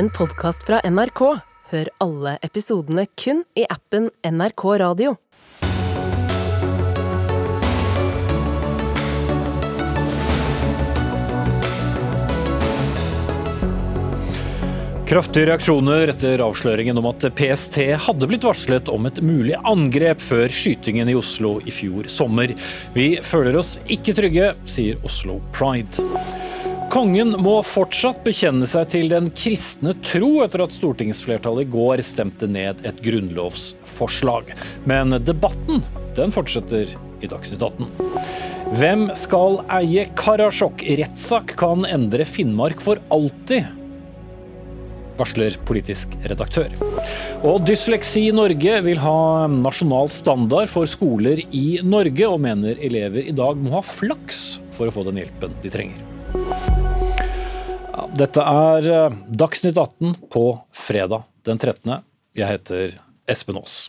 en podkast fra NRK. Hør alle episodene kun i appen NRK Radio. Kraftige reaksjoner etter avsløringen om at PST hadde blitt varslet om et mulig angrep før skytingen i Oslo i fjor sommer. Vi føler oss ikke trygge, sier Oslo Pride. Kongen må fortsatt bekjenne seg til den kristne tro etter at stortingsflertallet i går stemte ned et grunnlovsforslag. Men debatten den fortsetter i Dagsnytt 18. Hvem skal eie Karasjok? Rettssak kan endre Finnmark for alltid varsler politisk redaktør. Og Dysleksi Norge vil ha nasjonal standard for skoler i Norge, og mener elever i dag må ha flaks for å få den hjelpen de trenger. Dette er eh, Dagsnytt 18 på fredag den 13. Jeg heter Espen Aas.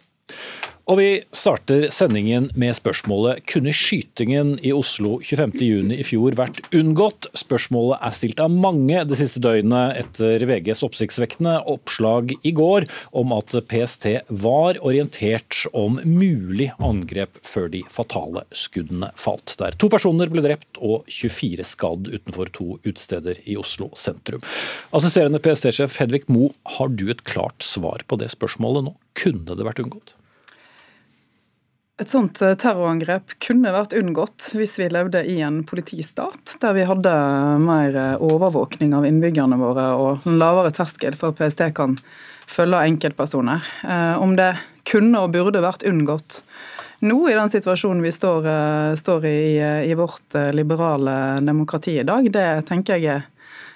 Og vi starter sendingen med spørsmålet kunne skytingen i Oslo 25.6 i fjor vært unngått? Spørsmålet er stilt av mange det siste døgnet etter VGs oppsiktsvekkende oppslag i går om at PST var orientert om mulig angrep før de fatale skuddene falt. Der to personer ble drept og 24 skadd utenfor to utesteder i Oslo sentrum. Assisterende PST-sjef Hedvig Mo, har du et klart svar på det spørsmålet nå? Kunne det vært unngått? Et sånt eh, terrorangrep kunne vært unngått hvis vi levde i en politistat, der vi hadde mer eh, overvåkning av innbyggerne våre og en lavere terskel for at PST kan følge enkeltpersoner. Eh, om det kunne og burde vært unngått nå, i den situasjonen vi står, står i i vårt liberale demokrati i dag, det tenker jeg er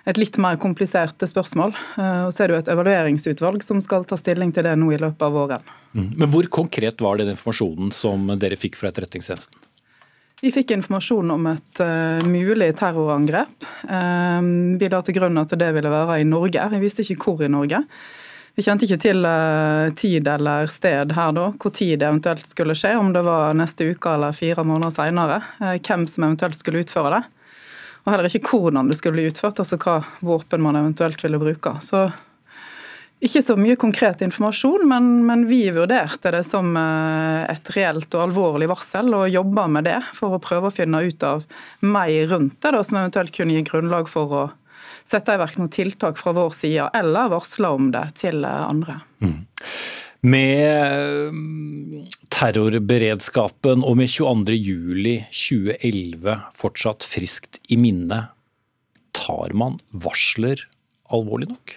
et litt mer komplisert spørsmål. Eh, og Så er det jo et evalueringsutvalg som skal ta stilling til det nå i løpet av våren. Mm. Men Hvor konkret var den informasjonen som dere fikk fra Etterretningstjenesten? Vi fikk informasjon om et uh, mulig terrorangrep. Um, vi la til grunn at det ville være i Norge. Vi visste ikke hvor i Norge. Vi kjente ikke til uh, tid eller sted her da, hvor tid det eventuelt skulle skje. Om det var neste uke eller fire måneder seinere. Uh, hvem som eventuelt skulle utføre det og heller ikke hvordan det skulle bli utført, altså hva våpen man eventuelt ville bruke. Så ikke så mye konkret informasjon, men, men, vi vurderte det som eh, et reelt og alvorlig varsel, og jobba med det for å prøve å finne ut av mer rundt det, da, som eventuelt kunne gi grunnlag for å sette i verk noen tiltak fra vår side, eller varsle om det til andre. Mm. Med terrorberedskapen og med 22.07.2011 fortsatt friskt i minne, tar man varsler alvorlig nok?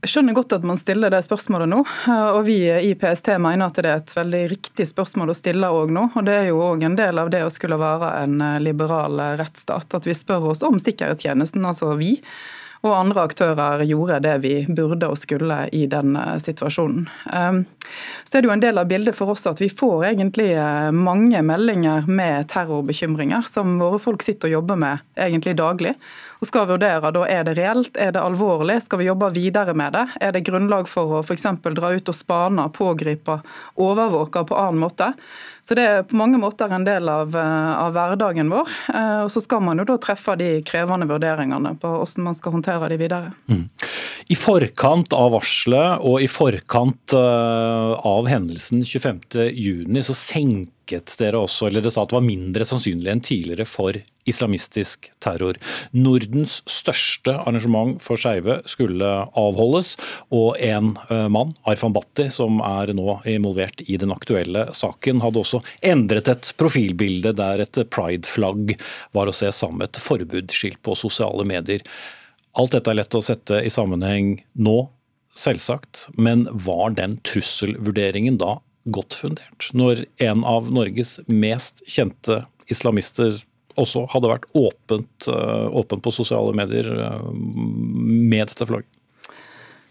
Jeg skjønner godt at man stiller det spørsmålet nå. og Vi i PST mener at det er et veldig riktig spørsmål å stille òg nå. og Det er jo òg en del av det å skulle være en liberal rettsstat. At vi spør oss om sikkerhetstjenesten, altså vi og andre aktører gjorde det vi burde og skulle i den eh, situasjonen. Ehm, så er det jo en del av bildet for oss at vi får egentlig eh, mange meldinger med terrorbekymringer som våre folk sitter og jobber med egentlig daglig og skal vurdere da er det reelt, er det alvorlig, skal vi jobbe videre med det? Er det grunnlag for å f.eks. dra ut og spane, pågripe, overvåke på annen måte? Så Det er på mange måter en del av, eh, av hverdagen vår. Eh, og Så skal man jo da treffe de krevende vurderingene på hvordan man skal håndtere de videre. Mm. I forkant av varselet og i forkant eh, av hendelsen 25.6 så senket dere også, eller det sa at det var mindre sannsynlig enn tidligere for islamistisk terror. Nordens største arrangement for skeive skulle avholdes, og en eh, mann, Arfan Bhatti, som er nå involvert i den aktuelle saken, hadde også endret et profilbilde der et pride-flagg var å se sammen med et forbudsskilt på sosiale medier. Alt dette er lett å sette i sammenheng nå, selvsagt, men var den trusselvurderingen da godt fundert. Når en av Norges mest kjente islamister også hadde vært åpent, eh, åpent på sosiale medier eh, med dette flagget.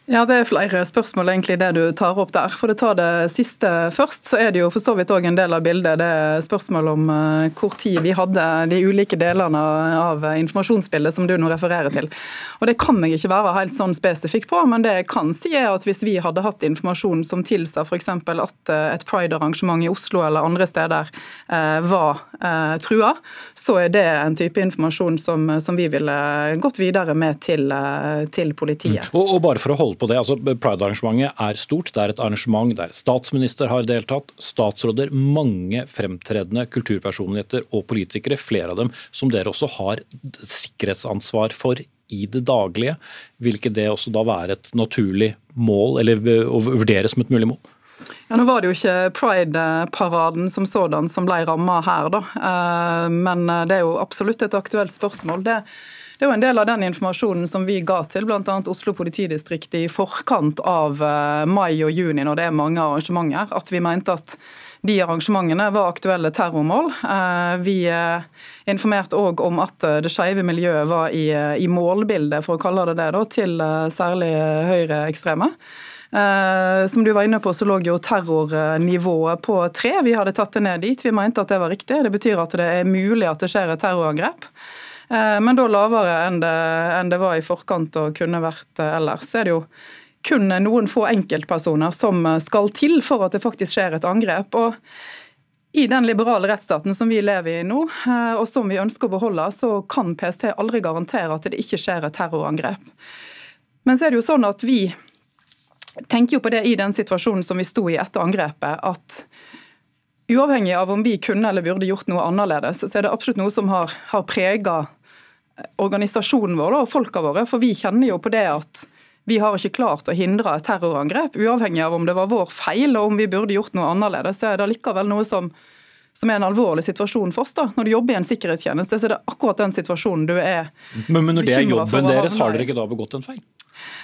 Ja, Det er flere spørsmål egentlig det du tar opp der. For å ta det siste først, så er det jo for så vidt òg en del av bildet det er spørsmål om uh, hvor tid vi hadde de ulike delene av informasjonsbildet som du nå refererer til. Og Det kan jeg ikke være helt sånn spesifikk på, men det jeg kan si er at hvis vi hadde hatt informasjon som tilsa f.eks. at uh, et pride-arrangement i Oslo eller andre steder uh, var trua, så er det en type informasjon som, som vi ville gått videre med til, til politiet. Mm. Og, og bare for å holde på det. altså Pride-arrangementet er stort. Det er et arrangement der statsminister har deltatt, statsråder, mange fremtredende kulturpersonligheter og politikere, flere av dem som dere også har sikkerhetsansvar for i det daglige. Vil ikke det også da være et naturlig mål, eller å vurdere som et mulig mål? Ja, nå var det jo ikke Pride-paraden som sådan som ble ramma her, da. Eh, men det er jo absolutt et aktuelt spørsmål. Det det er jo en del av den informasjonen som vi ga til bl.a. Oslo politidistrikt i forkant av eh, mai og juni, når det er mange arrangementer, at vi mente at de arrangementene var aktuelle terrormål. Eh, vi eh, informerte òg om at det skeive miljøet var i, målbildet, for å kalle det det, til særlig høyreekstreme. Som du var inne på, så lå jo terrornivået på tre. Vi hadde tatt det ned dit. Vi mente at det var riktig. Det betyr at det er mulig at det skjer et terrorangrep. Eh, men da lavere enn det, enn det var i forkant og kunne vært eh, ellers. Er det jo kun noen få enkeltpersoner som skal til for at det faktisk skjer et angrep. og i den liberale rettsstaten som vi lever i nå, eh, og som vi ønsker å beholde, så kan PST aldri garantere at det ikke skjer et terrorangrep. Men så er det jo sånn at vi tenker jo på det i den situasjonen som vi sto i etter angrepet, at uavhengig av om vi kunne eller burde gjort noe annerledes, så er det absolutt noe som har, har prega organisasjonen vår og folka våre. For vi kjenner jo på det at vi har ikke klart å hindre et terrorangrep. Uavhengig av om det var vår feil og om vi burde gjort noe annerledes, så er det likevel noe som, som er en alvorlig situasjon for oss. da. Når du jobber i en sikkerhetstjeneste, så er det akkurat den situasjonen du er Men, men når det er jobben deres, har dere ikke da begått en feil?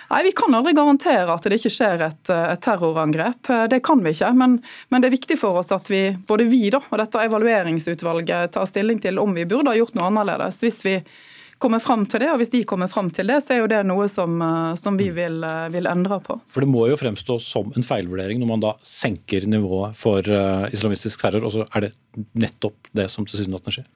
Nei, Vi kan aldri garantere at det ikke skjer et, et terrorangrep. Det kan vi ikke. Men, men, det er viktig for oss at vi, både vi da, og dette evalueringsutvalget tar stilling til om vi burde ha gjort noe annerledes. Hvis vi kommer fram til det. Og hvis de kommer fram til det, så er jo det noe som, eh, som vi vil, eh, vil, endre på. For det må jo fremstå som en feilvurdering når man da senker nivået for uh, islamistisk terror, og så er det nettopp det som til syvende og skjer?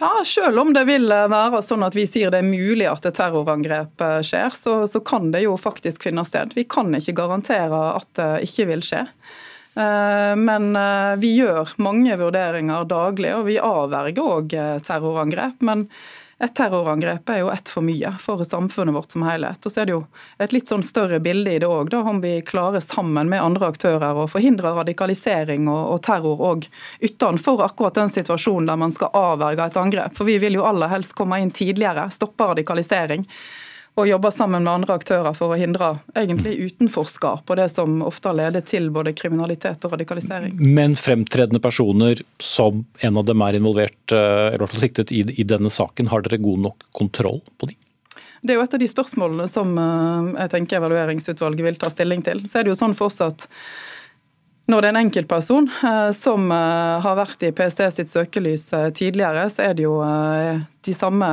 Ja, Selv om det vil være sånn at vi sier det er mulig at et terrorangrep skjer, så, så kan det jo faktisk finne sted. Vi kan ikke garantere at det ikke vil skje. Men vi gjør mange vurderinger daglig, og vi avverger òg terrorangrep. Men et terrorangrep er jo ett for mye for samfunnet vårt som helhet. Og så er det jo et litt sånn større bilde i det òg, om vi klarer sammen med andre aktører å forhindre radikalisering og, og terror òg utenfor akkurat den situasjonen der man skal avverge et angrep. For vi vil jo aller helst komme inn tidligere, stoppe radikalisering og jobber sammen med andre aktører for å hindre egentlig utenforskap og det som ofte har ledet til både kriminalitet og radikalisering. Men fremtredende personer, som en av dem er involvert, eh, eller i hvert fall siktet i, i denne saken, har dere god nok kontroll på dem? Det er jo et av de spørsmålene som eh, jeg tenker evalueringsutvalget vil ta stilling til. Så er det jo sånn for oss at når det er en enkeltperson eh, som har vært i PST sitt søkelys tidligere, så er det jo de samme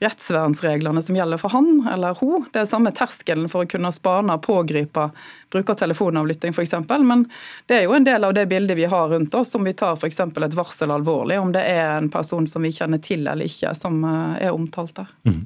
rettsvernsreglene som gjelder for han eller hun. Det er samme terskelen for å kunne spane, pågripe, bruke telefonavlytting f.eks. Men det er jo en del av det bildet vi har rundt oss, om vi tar f.eks. et varsel alvorlig, om det er en person som vi kjenner til eller ikke, som eh, er omtalt der. Mm.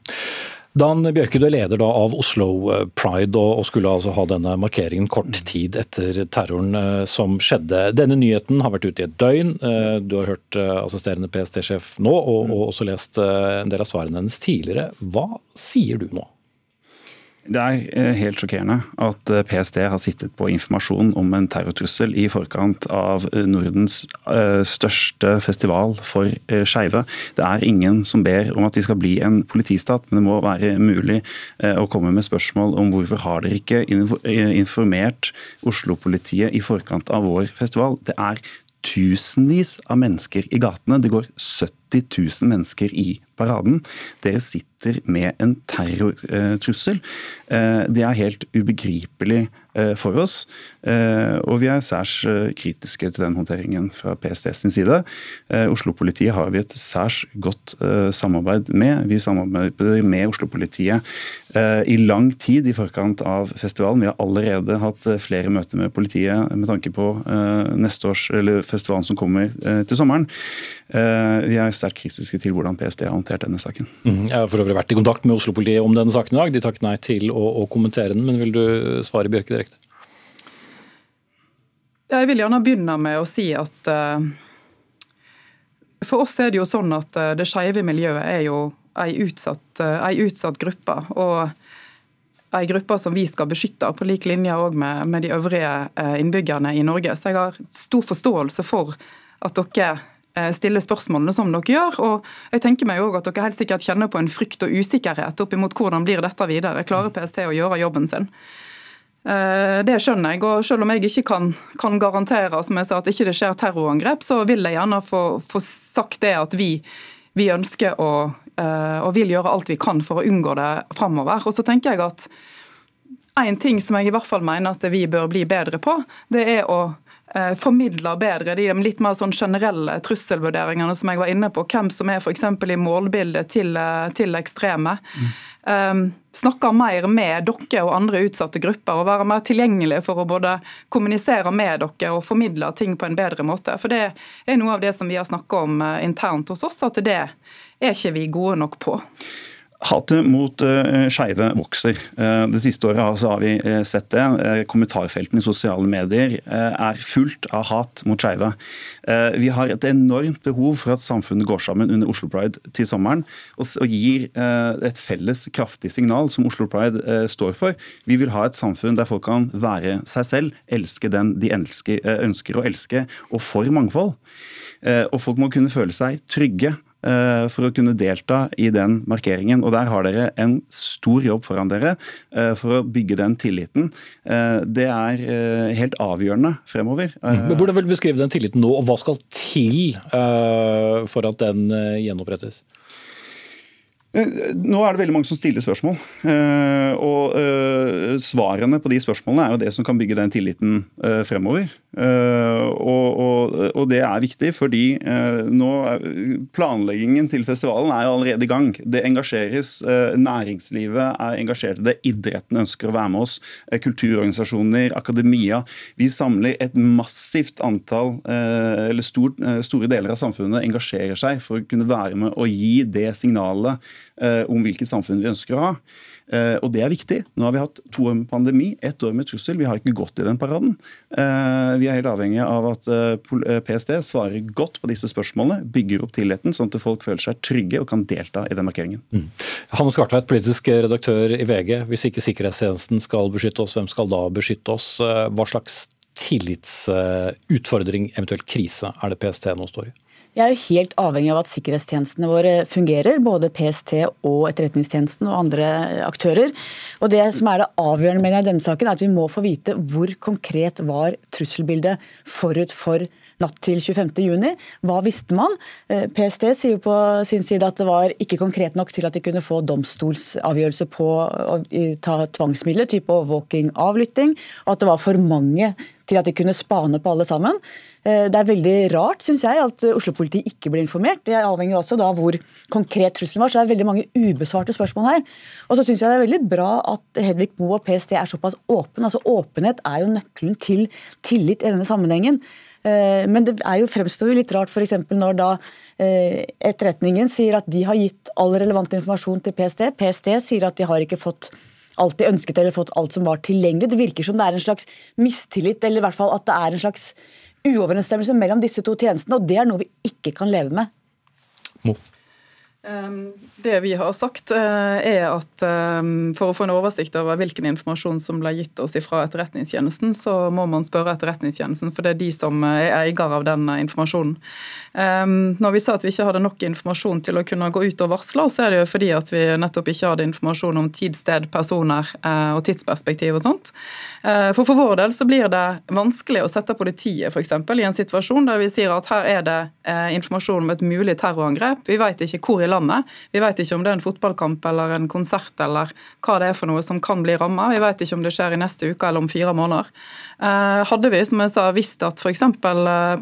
Dan Bjørke, du er leder av Oslo eh, Pride og skulle altså ha denne markeringen kort tid etter terroren eh, som skjedde. Denne nyheten har vært ute i et døgn. Eh, du har hørt assisterende PST-sjef nå, og, og også lest en del av svarene hennes tidligere. Hva sier du nå? Det er eh, helt sjokkerende at eh, PST har sittet på informasjon om en terrortrussel i forkant av eh, Nordens største festival for skeive. Det er ingen som ber om at vi skal bli en politistat, men det må være mulig å komme med spørsmål om hvorfor har dere ikke informert Oslo-politiet i forkant av vår festival. Det er tusenvis av mennesker i gatene. Det går 70 000 mennesker i paraden. Dere sitter med en terrortrussel. Det er helt ubegripelig Eh, for oss. Eh, og vi er særs eh, kritiske til den håndteringen fra PST sin side. Oslo-politiet har vi et særs godt samarbeid med. Vi samarbeider med Oslo-politiet i lang tid i forkant av festivalen. Vi har allerede hatt flere møter med politiet med tanke på neste års, eller festivalen som kommer til sommeren. Vi er sterkt kritiske til hvordan PST har håndtert denne saken. Mm, jeg har for øvrig vært i kontakt med Oslo-politiet om denne saken i dag. De takket nei til å, å kommentere den, men vil du svare Bjørke direkte? direkte? Jeg vil gjerne begynne med å si at uh, for oss er det jo sånn at uh, det skeive miljøet er jo ei utsatt, uh, ei utsatt gruppe. Og ei gruppe som vi skal beskytte, på lik linje med, med de øvrige innbyggerne i Norge. Så jeg har stor forståelse for at dere stiller spørsmålene som dere gjør. Og jeg tenker meg også at dere helt sikkert kjenner på en frykt og usikkerhet oppimot hvordan blir dette videre. Klarer PST å gjøre jobben sin? Eh, det skjønner jeg, og selv om jeg ikke kan, kan garantere som jeg sa, at ikke det skjer terrorangrep, så vil jeg gjerne få, få sagt det at vi, vi ønsker å, eh, og vil gjøre alt vi kan for å unngå det framover. Og så tenker jeg at en ting som jeg i hvert fall mener at vi bør bli bedre på, det er å eh, formidle bedre de litt mer sånn generelle trusselvurderingene som jeg var inne på. Hvem som er f.eks. i målbildet til, til ekstreme. Mm um, snakke mer med dere og andre utsatte grupper, og være mer tilgjengelige for å både kommunisere med dere og formidle ting på en bedre måte. For det er noe av det som vi har snakka om eh, internt hos oss, at det er ikke vi gode nok på. Hatet mot uh, skeive vokser. Uh, det siste året har vi uh, sett det. Kommentarfeltene i sosiale medier er fullt av hat mot skeive. vi har et enormt behov for at samfunnet går sammen under Oslo Pride til sommeren og, gir et felles kraftig signal som Oslo Pride står for. Vi vil ha et samfunn der folk kan være seg selv, elske den de ønsker å elske, og for mangfold. og folk må kunne føle seg trygge Eh, for å kunne delta i den markeringen. Og Der har dere en stor jobb foran dere eh, for å bygge den tilliten. Eh, det er helt avgjørende fremover. Men Hvordan vil du beskrive den tilliten nå, og hva skal til for at den gjenopprettes? Eh, nå er det veldig mange som stiller spørsmål. Eh, og eh, svarene på de spørsmålene er jo det som kan bygge den tilliten fremover. Og det er viktig, fordi nå planleggingen til festivalen er jo allerede i gang. Det engasjeres. Næringslivet er engasjert i det. Idretten ønsker å være med oss. Kulturorganisasjoner, akademia. Vi samler et massivt antall, eller store deler av samfunnet engasjerer seg for å kunne være med og gi det signalet om hvilket samfunn vi ønsker å ha. Eh, og det er viktig. Nå har vi hatt to år med pandemi, ett år med trussel. Vi har ikke gått i den paraden. Eh, vi er helt avhengig av at PST svarer godt på disse spørsmålene, bygger opp tilliten, sånn at folk føler seg trygge og kan delta i den markeringen. Mm. Hanne Skartveit, politisk redaktør i VG. Hvis ikke sikkerhetstjenesten skal beskytte oss, hvem skal da beskytte oss? Hva slags tillitsutfordring, eventuelt krise, er det PST nå står i? Jeg er jo helt avhengig av at sikkerhetstjenestene våre fungerer, både PST og Etterretningstjenesten og andre aktører. Og Det som er det avgjørende med i denne saken, er at vi må få vite hvor konkret var trusselbildet forut for natt til 25.6. Hva visste man? Eh, PST sier jo på sin side at det var ikke konkret nok til at de kunne få domstolsavgjørelse på å ta tvangsmidler, type overvåking, avlytting, og at det var for mange til at de kunne spane på alle sammen. Eh, det er veldig rart, syns jeg, at Oslo-politiet ikke ble informert. Det avhenger også da hvor konkret trusselen var, så det er veldig mange ubesvarte spørsmål her. Og så syns jeg det er veldig bra at Hedvig Moe og PST er såpass åpne. Altså Åpenhet er jo nøkkelen til tillit i denne sammenhengen. Eh, men det jo fremstår jo litt rart f.eks. når da eh, Etterretningen sier at de har gitt all relevant informasjon til PST. PST sier at de har ikke fått alt de ønsket eller fått alt som var tilgjengelig. Det virker som det er en slags mistillit, eller i hvert fall at det er en slags uoverensstemmelse mellom disse to tjenestene, og det er noe vi ikke kan leve med. Mo. Ehm, det vi har sagt, eh, er at ehm, for å få en oversikt over hvilken informasjon som ble gitt oss fra Etterretningstjenesten, så må man spørre Etterretningstjenesten, for det er de som er eier av den eh, informasjonen. Ehm, når vi sa at vi ikke hadde nok informasjon til å kunne gå ut og varsle, så er det jo fordi at vi nettopp ikke hadde informasjon om tid, sted, personer eh, og tidsperspektiv og sånt. For for vår del så blir det vanskelig å sette politiet f.eks. i en situasjon der vi sier at her er det informasjon om et mulig terrorangrep. Vi vet ikke hvor i landet. Vi vet ikke om det er en fotballkamp eller en konsert eller hva det er for noe som kan bli ramma. Vi vet ikke om det skjer i neste uke eller om fire måneder. Eh, hadde vi som jeg sa, visst at f.eks.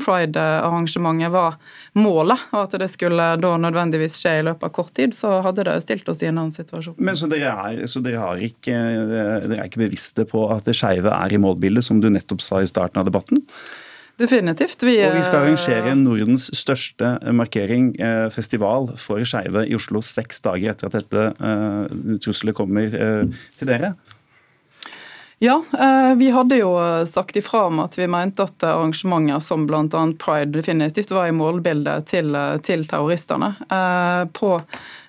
Pride-arrangementet var målet, og at det skulle da nødvendigvis skje i løpet av kort tid, så hadde det stilt oss i en annen situasjon. Men Så dere er, så dere har ikke, dere er ikke bevisste på at det skeive er i målbildet, som du nettopp sa i starten av debatten? Definitivt. Vi, og vi skal arrangere Nordens største markering, eh, festival for skeive i Oslo seks dager etter at dette trusselet kommer til dere. Ja, vi hadde jo sagt ifra om at vi mente at arrangementer som bl.a. Pride definitivt var i målbildet til, til terroristene. På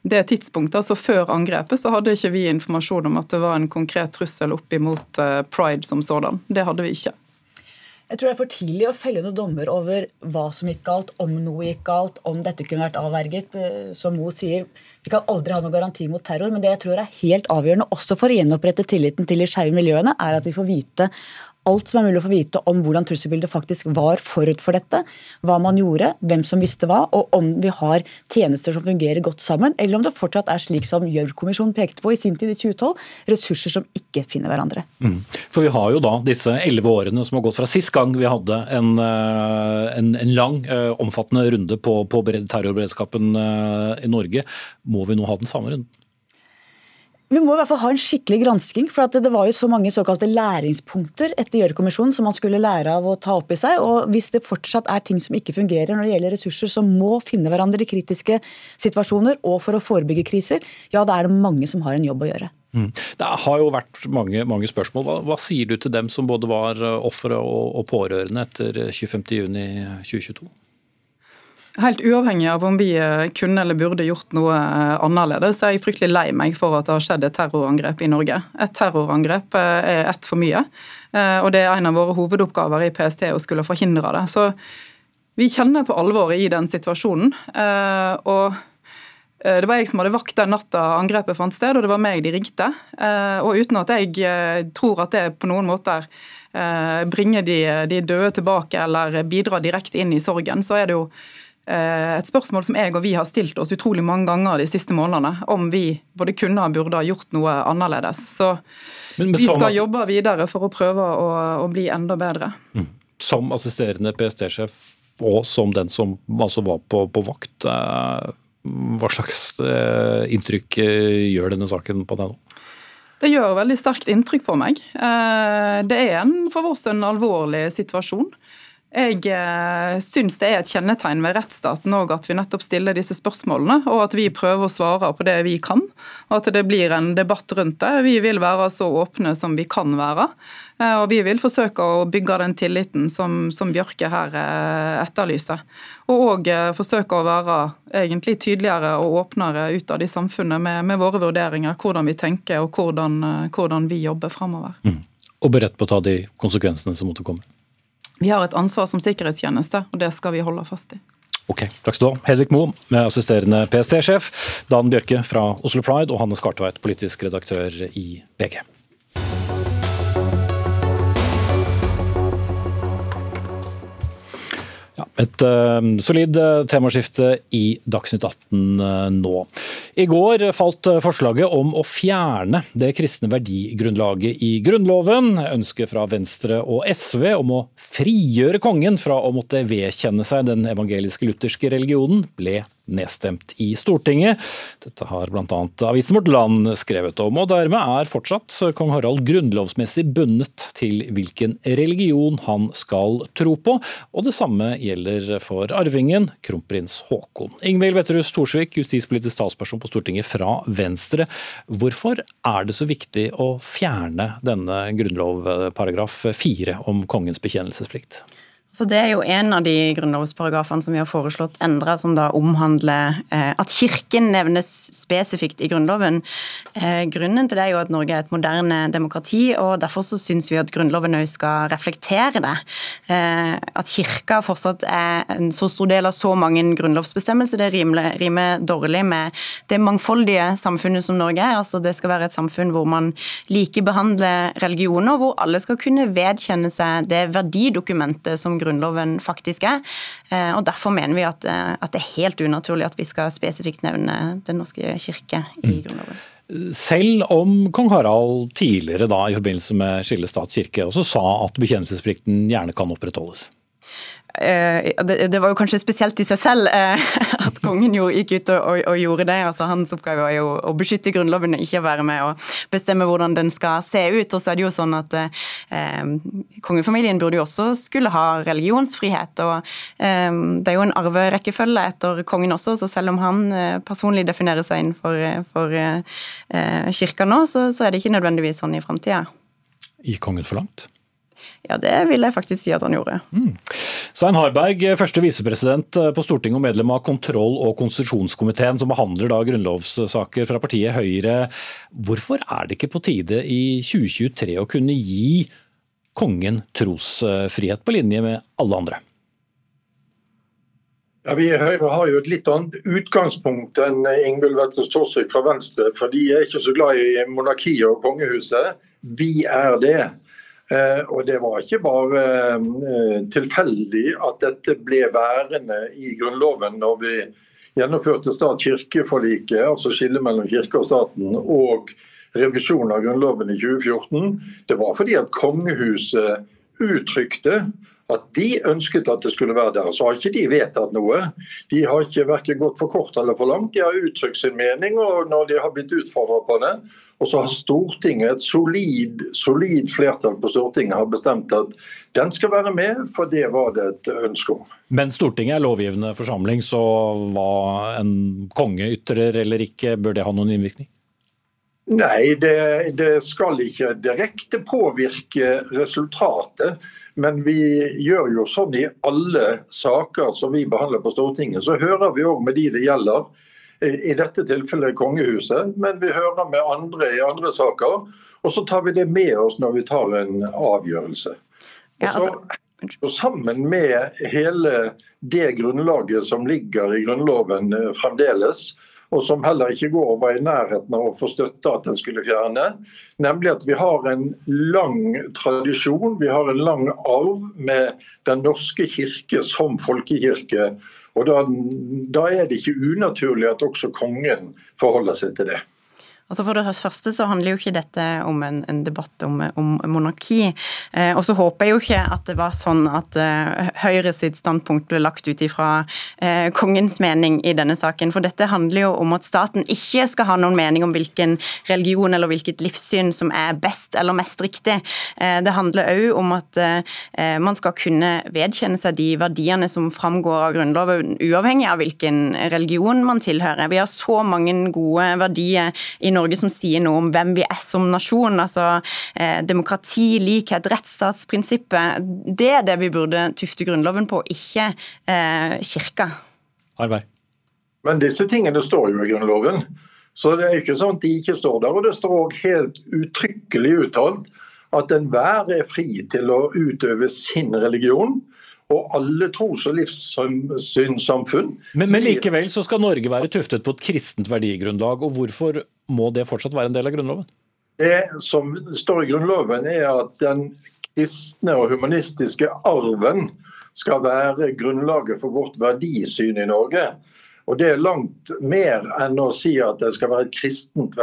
det tidspunktet, altså før angrepet, så hadde ikke vi informasjon om at det var en konkret trussel opp imot Pride som sådan. Det hadde vi ikke. Jeg tror det er for tidlig å felle noen dommer over hva som gikk galt, om noe gikk galt, om dette kunne vært avverget. Eh, som Mo sier, vi kan aldri ha noen garanti mot terror, men det jeg tror er helt avgjørende også for å gjenopprette tilliten til de skeive miljøene, er at vi får vite alt som er mulig å få vite om hvordan trusselbildet faktisk var forut for dette. Hva man gjorde, hvem som visste hva, og om vi har tjenester som fungerer godt sammen, eller om det fortsatt er slik som Gjørv-kommisjonen pekte på i sin tid i 2012, ressurser som ikke finner hverandre. Mm. For vi har jo da disse elleve årene som har gått fra sist gang vi hadde en, eh, en, en lang, eh, omfattende runde på, på terrorberedskapen eh, i Norge. Må vi nå ha den samme runden? Vi må i hvert fall ha en skikkelig gransking. for Det var jo så mange såkalte læringspunkter etter Gjørv-kommisjonen som man skulle lære av å ta opp i seg. og Hvis det fortsatt er ting som ikke fungerer når det gjelder ressurser som må finne hverandre i kritiske situasjoner og for å forebygge kriser, ja da er det mange som har en jobb å gjøre. Mm. Det har jo vært mange, mange spørsmål. Hva, hva, sier du til dem som både var ofre og, og pårørende etter 25.6.2022? Helt uavhengig av om vi eh, kunne eller burde gjort noe eh, annerledes, er jeg fryktelig lei meg for at det har skjedd et terrorangrep i Norge. Et terrorangrep eh, er ett for mye, og det er en av våre hovedoppgaver i PST å skulle forhindre det. Så vi kjenner på alvoret i den situasjonen. og det var jeg som hadde vakt den natta angrepet fant sted, og det var meg de ringte. Og uten at jeg tror at det på noen måter bringer de, de døde tilbake eller bidrar direkte inn i sorgen, så er det jo et spørsmål som jeg og vi har stilt oss utrolig mange ganger de siste månedene, om vi både kunne og burde ha gjort noe annerledes. Så vi skal som, jobbe videre for å prøve å, å bli enda bedre. Mm. Som assisterende PST-sjef og som den som altså var på, på vakt, eh, hva slags eh, inntrykk gjør denne saken på deg nå? Det gjør veldig sterkt inntrykk på meg. Det er en, for oss en alvorlig situasjon. Jeg eh, syns det er et kjennetegn ved rettsstaten òg at vi nettopp stiller disse spørsmålene, og at vi prøver å svare på det vi kan, og at det blir en debatt rundt det. Vi vil være så åpne som vi kan være. Eh, og vi vil forsøke å bygge den tilliten som, som Bjørke her eh, etterlyser. Og òg forsøke å være egentlig tydeligere og åpnere utad i samfunnet med, med, våre vurderinger, hvordan vi tenker og hvordan, hvordan vi jobber framover. Mm. Og beredt på å ta de konsekvensene som måtte komme. Vi har et ansvar som sikkerhetstjeneste, og det skal vi holde fast i. Ok, Takk skal du ha. Hedvig Moe, assisterende PST-sjef, Dan Bjørke fra Oslo Pride og Hanne Skartveit, politisk redaktør i BG. Et uh, solid uh, temaskifte i Dagsnytt 18 uh, eh, nå. I går falt forslaget om å fjerne det kristne verdigrunnlaget i Grunnloven. Ønsket fra Venstre og SV om å frigjøre kongen fra å måtte vedkjenne seg den evangeliske lutherske religionen ble nedstemt i Stortinget. Dette har bl.a. avisen Vårt Land skrevet om, og dermed er fortsatt kong Harald grunnlovsmessig bundet til hvilken religion han skal tro på, og det samme gjelder for arvingen, kronprins Haakon. Ingvild Wetterhus Thorsvik, justispolitisk talsperson på Stortinget fra Venstre. Hvorfor er det så viktig å fjerne denne grunnlovparagraf fire om kongens bekjennelsesplikt? Så Det er jo en av de grunnlovsparagrafene som vi har foreslått endra, som da omhandler eh, at Kirken nevnes spesifikt i Grunnloven. Eh, grunnen til det er jo at Norge er et moderne demokrati, og derfor så syns vi at Grunnloven òg skal reflektere det. Eh, at Kirka fortsatt er en så stor del av så mange grunnlovsbestemmelser, det rimer, rimer dårlig med det mangfoldige samfunnet som Norge er. Altså Det skal være et samfunn hvor man likebehandler religioner, hvor alle skal kunne vedkjenne seg det verdidokumentet som Grunnloven faktisk er. Og Derfor mener vi at, at det er helt unaturlig at vi skal spesifikt nevne Den norske kirke i mm. Grunnloven. Selv om kong Harald tidligere da, i forbindelse med skille stat-kirke også sa at bekjennelsesplikten gjerne kan opprettholdes. Eh, det, var jo kanskje spesielt i seg selv eh, at kongen jo gikk ut og, gjorde det. altså Hans oppgave var jo å beskytte Grunnloven, ikke å være med og bestemme hvordan den skal se ut. Og så er det jo sånn at eh, Kongefamilien burde jo også skulle ha religionsfrihet. og eh, Det er jo en arverekkefølge etter kongen også, så selv om han personlig definerer seg inn for, kirka nå, så, så, er det ikke nødvendigvis sånn i framtida. Gikk kongen for langt? Ja, det vil jeg faktisk si at han gjorde. Mm. Svein Harberg, første visepresident på Stortinget og medlem av kontroll- og konstitusjonskomiteen som behandler da grunnlovssaker fra partiet Høyre. Hvorfor er det ikke på tide i 2023 å kunne gi kongen trosfrihet på linje med alle andre? Ja, Vi i Høyre har jo et litt annet utgangspunkt enn Ingvild Wetrhus Thorsvik fra Venstre. For de er ikke så glad i monarkiet og kongehuset. Vi er det. Eh, og Det var ikke bare eh, tilfeldig at dette ble værende i Grunnloven når vi gjennomførte stat-kirke-forliket, altså skillet mellom kirke og staten, og revisjon av Grunnloven i 2014. Det var fordi at kongehuset uttrykte at de ønsket at det skulle være der. Så har ikke de vedtatt noe. De har ikke verken gått for kort eller for langt. De har uttrykt sin mening og når de har blitt utfordret på det. Og så har Stortinget, et solid, solid flertall på Stortinget har bestemt at den skal være med, for det var det et ønske om. Men Stortinget er lovgivende forsamling, så hva en konge ytrer eller ikke, bør det ha noen innvirkning? Nei, det, det skal ikke direkte påvirke resultatet. Men vi gjør jo sånn i alle saker som vi behandler på Stortinget. Så hører vi òg med de det gjelder. I dette tilfellet kongehuset, men vi hører med andre i andre saker. Og så tar vi det med oss når vi tar en avgjørelse. Så, altså- og sammen med hele det grunnlaget som ligger i Grunnloven eh, fremdeles, og som heller ikke går var i nærheten av å få støtte at den skulle fjerne. Nemlig at vi har en lang tradisjon, vi har en lang arv med Den norske kirke som folkekirke. Og da, da er det ikke unaturlig at også kongen forholder seg til det. Altså For det første så handler jo ikke dette om en, en debatt om, om monarki. Eh, og så håper jeg jo ikke at det var sånn at eh, Høyre sitt standpunkt ble lagt ut ifra eh, kongens mening i denne saken. For dette handler jo om at staten ikke skal ha noen mening om hvilken religion eller hvilket livssyn som er best eller mest riktig. Eh, det handler òg om at eh, man skal kunne vedkjenne seg de verdiene som framgår av Grunnloven, uavhengig av hvilken religion man tilhører. Vi har så mange gode verdier i Norge som sier noe om hvem vi er som nasjon. altså eh, Demokrati, likhet, rettsstatsprinsippet. Det er det vi burde tufte Grunnloven på, ikke eh, kirka. Arbeid. Men disse tingene står jo i Grunnloven. Så det er ikke sånn at de ikke står der. Og det står òg helt uttrykkelig uttalt at enhver er fri til å utøve sin religion og alle tros- og livssynssamfunn. Men, men, likevel så skal Norge være tuftet på et kristent verdigrunnlag. og Hvorfor må det fortsatt være en del av Grunnloven? Det som står i Grunnloven er at den kristne og humanistiske arven skal være grunnlaget for vårt verdisyn i Norge. Og Det er langt mer enn å si at det skal være et kristent,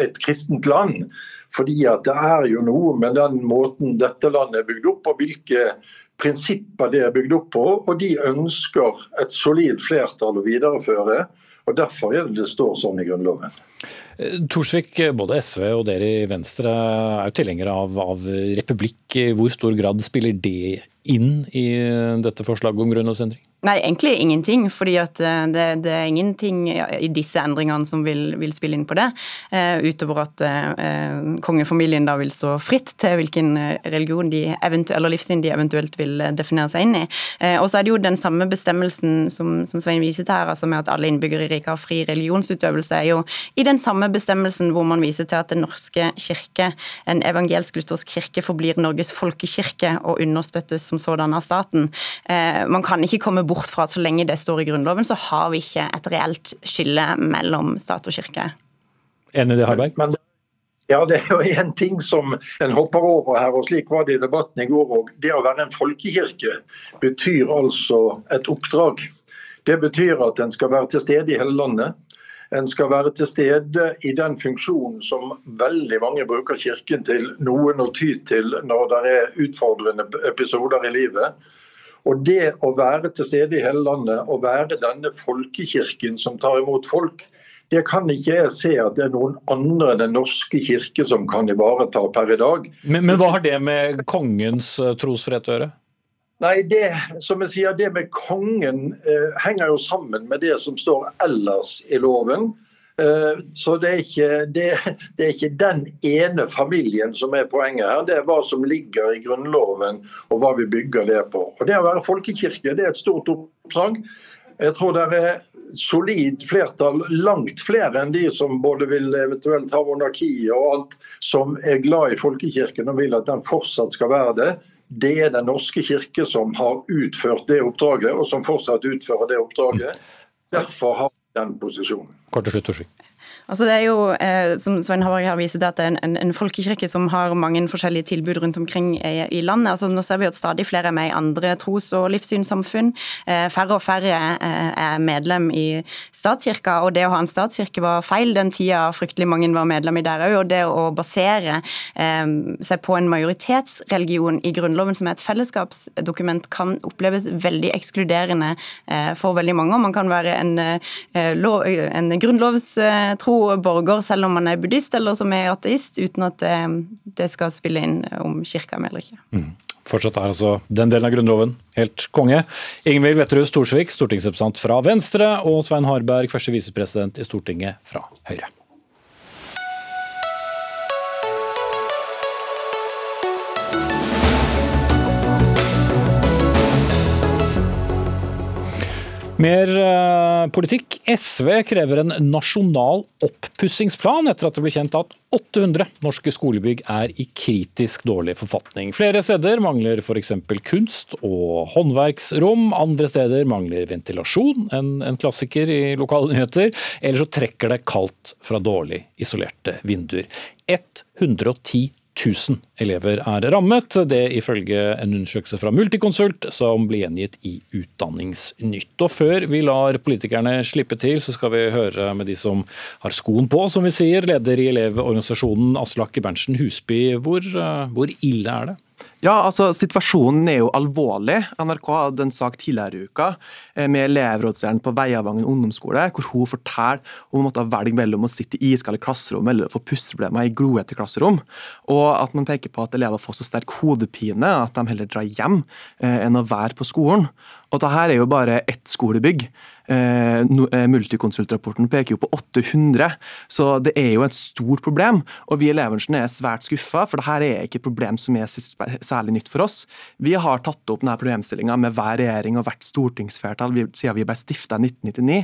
et kristent land. Fordi at det er jo noe med den måten dette landet er bygd opp, og hvilke prinsipper det er bygd opp på, og de ønsker et solid flertall å videreføre. og Derfor er det det står sånn i Grunnloven. Eh, Torsvik, både SV og dere i Venstre er jo tilhengere av, av republikk. I hvor stor grad spiller det inn i dette forslaget om grunnlovsendring? Nei, egentlig ingenting. fordi eh, det, det er ingenting i disse endringene som vil, vil spille inn på det. Eh, utover at eh, kongefamilien da vil stå fritt til hvilken religion de eller livssyn de eventuelt vil definere seg inn i. Eh, og så er det jo den samme bestemmelsen som, som Svein viser til her, altså med at alle innbyggere i riket har fri religionsutøvelse, er jo i den samme bestemmelsen hvor man viser til at Den norske kirke, en evangelsk-luthersk kirke, forblir Norges folkekirke og understøttes som sådan av staten. man kan ikke komme bort fra at så lenge det står i Grunnloven, så har vi ikke et reelt skille mellom stat og kirke. Enig i det, Harberg? Men, Ja, Det er jo en ting som en hopper over her, og slik var det i debatten i går òg. Det å være en folkekirke betyr altså et oppdrag. Det betyr at en skal være til stede i hele landet. En skal være til stede i den funksjonen som veldig mange bruker Kirken til, noen å ty til når det er utfordrende episoder i livet. Og Det å være til stede i hele landet og være denne folkekirken som tar imot folk, det kan ikke jeg se at det er noen andre enn Den norske kirke som kan ivareta per i dag. Men, men hva har det med kongens eh, trosfrihet å gjøre? Nei, det, som jeg sier, det med kongen eh, henger jo sammen med det som står ellers i loven. Eh, så det er, ikke, det, det er, ikke, den ene familien som er poenget her, det er hva som ligger i Grunnloven og hva vi bygger det på. Og Det å være folkekirke det er et stort oppdrag. Jeg tror det er solid flertall, langt flere enn de som både vil eventuelt ha monarki og alt, som er glad i folkekirken og vil at den fortsatt skal være det. Det er Den norske kirke som har utført det oppdraget, og som fortsatt utfører det oppdraget. Derfor har vi den posisjonen. Altså det er jo, eh, som Svein Harberg har vist, at det er en, en, folkekirke som har mange forskjellige tilbud rundt omkring i, i landet. Altså nå ser vi at stadig flere er med i andre tros- og livssynssamfunn. Eh, færre og færre eh, er medlem i statskirka, og det å ha en statskirke var feil den tida fryktelig mange var medlem i der òg. Og det å basere seg på en majoritetsreligion i Grunnloven som er et fellesskapsdokument, kan oppleves veldig ekskluderende for veldig mange. Man kan være en, en grunnlovstro borger selv om man er buddhist eller som er ateist, uten at det, det skal spille inn om kirka med eller ikke. Mm. Fortsatt er altså den delen av Grunnloven helt konge. Ingvild Wetterud Storsvik, stortingsrepresentant fra Venstre, og Svein Harberg, første visepresident i Stortinget fra Høyre. Mer uh, politikk. SV krever en nasjonal oppussingsplan etter at det ble kjent at 800 norske skolebygg er i kritisk dårlig forfatning. Flere steder mangler f.eks. kunst- og håndverksrom. Andre steder mangler ventilasjon, en, en klassiker i lokale nyheter. Eller så trekker det kaldt fra dårlig isolerte vinduer. 110 1000 elever er rammet. Det ifølge en undersøkelse fra Multiconsult som ble gjengitt i Utdanningsnytt. Og før vi lar politikerne slippe til, så skal vi høre med de som har skoen på, som vi sier. Leder i Elevorganisasjonen Aslak Berntsen Husby, hvor, hvor ille er det? Ja, altså Situasjonen er jo alvorlig. NRK hadde en sak tidligere i uka eh, med elevrådslederen på Veiavangen ungdomsskole, hvor hun forteller om å måtte velge mellom å sitte i iskalde klasserom eller få pusteproblemer i gloete klasserom. Og at man peker på at elever får så sterk hodepine at de heller drar hjem eh, enn å være på skolen. Og dette er jo bare ett skolebygg. Eh, eh, multikonsultrapporten peker jo på 800, så det er jo et stort problem. Og vi i Elevensen er svært skuffa, for dette er ikke et problem som er særlig nytt for oss. Vi har tatt opp denne problemstillinga med hver regjering og hvert stortingsflertall siden vi ble stifta i 1999.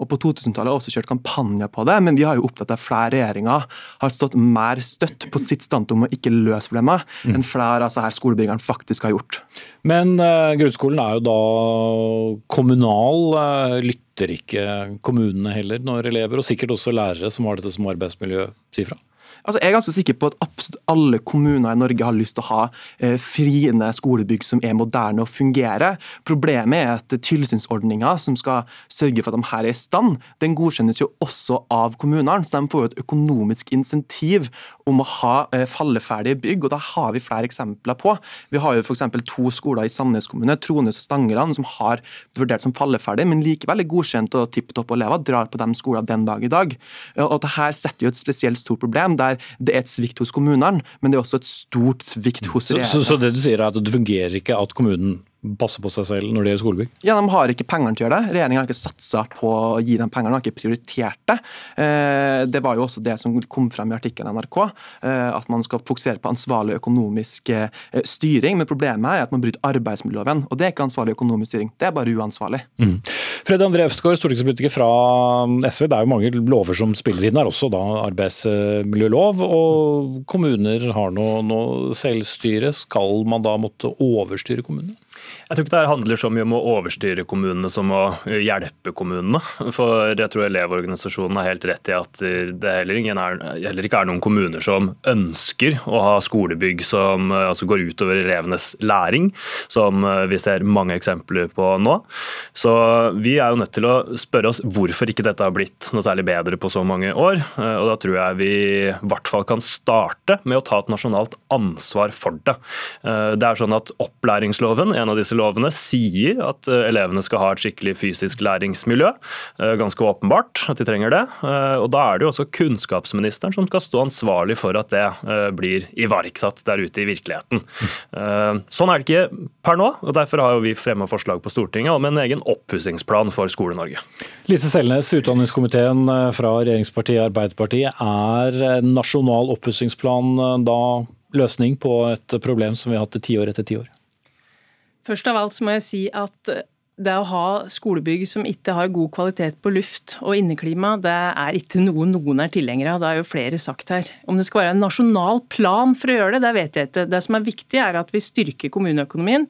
Og på 2000-tallet har vi også kjørt kampanjer på det, men vi har jo opptatt av flere regjeringer har stått mer støtt på sitt standpunkt om å ikke løse problemet, mm. enn flere altså her skolebyggerne faktisk har gjort. Men uh, grunnskolen er jo da kommunal. Uh, lytter ikke kommunene heller når elever, og sikkert også lærere som har dette som arbeidsmiljø, sier fra? Altså, jeg er ganske sikker på at absolutt alle kommuner i Norge har lyst til å ha eh, friende skolebygg som er moderne og fungerer. Problemet er at tilsynsordninga som skal sørge for at de her er i stand, den godkjennes jo også av kommunene. Så de får jo et økonomisk insentiv om å ha eh, falleferdige bygg, og da har vi flere eksempler på. Vi har jo f.eks. to skoler i Sandnes kommune, Trones og Stangeland, som har vurdert som falleferdige, men likevel er godkjent og tipp topp elever drar på de skolene den dag i dag. Og Dette setter jo et spesielt stort problem. der det er et svikt hos kommunene, men det er også et stort svikt hos regjeringen. Så, så, så det du sier er at det fungerer ikke at kommunen passe på seg selv når det gjelder skolebygg? Ja, De har ikke pengene til å gjøre det. Regjeringa har ikke satsa på å gi dem pengene, har ikke prioritert det. Eh, det var jo også det som kom frem i artikkelen NRK, eh, at man skal fokusere på ansvarlig økonomisk eh, styring. Men problemet her er at man bryter arbeidsmiljøloven, og det er ikke ansvarlig økonomisk styring. Det er bare uansvarlig. Mm. Fred André Øvsgaard, stortingspolitiker fra SV. Det er jo mange lover som spiller inn her, også da arbeidsmiljølov. Og kommuner har nå selvstyre. Skal man da måtte overstyre kommunene? Jeg tror ikke det handler så mye om å overstyre kommunene som å hjelpe kommunene. For jeg tror Elevorganisasjonen har helt rett i at det heller, er, heller, ikke er noen kommuner som ønsker å ha skolebygg som altså går utover elevenes læring, som vi ser mange eksempler på nå. Så vi er jo nødt til å spørre oss hvorfor ikke dette har blitt noe særlig bedre på så mange år. Og da tror jeg vi i hvert fall kan starte med å ta et nasjonalt ansvar for det. Det er sånn at Opplæringsloven, en av disse lovene sier at eh, elevene skal ha et skikkelig fysisk læringsmiljø. Eh, ganske åpenbart at de trenger det. Eh, og Da er det jo også kunnskapsministeren som skal stå ansvarlig for at det blir iverksatt der ute i virkeligheten. Sånn er det ikke per nå, og derfor har vi fremma forslag på Stortinget om en egen oppussingsplan for Skole-Norge. Lise Selnes, utdanningskomiteen fra regjeringspartiet Arbeiderpartiet. Er nasjonal oppussingsplan da løsning på et problem som vi har hatt i tiår etter tiår? Først av alt så må jeg si at det å ha skolebygg som ikke har god kvalitet på luft og inneklima, det er ikke noe noen er tilhenger av. Det er jo flere sagt her. Om det skal være en nasjonal plan for å gjøre det, det vet jeg ikke. Det som er viktig, er at vi styrker kommuneøkonomien.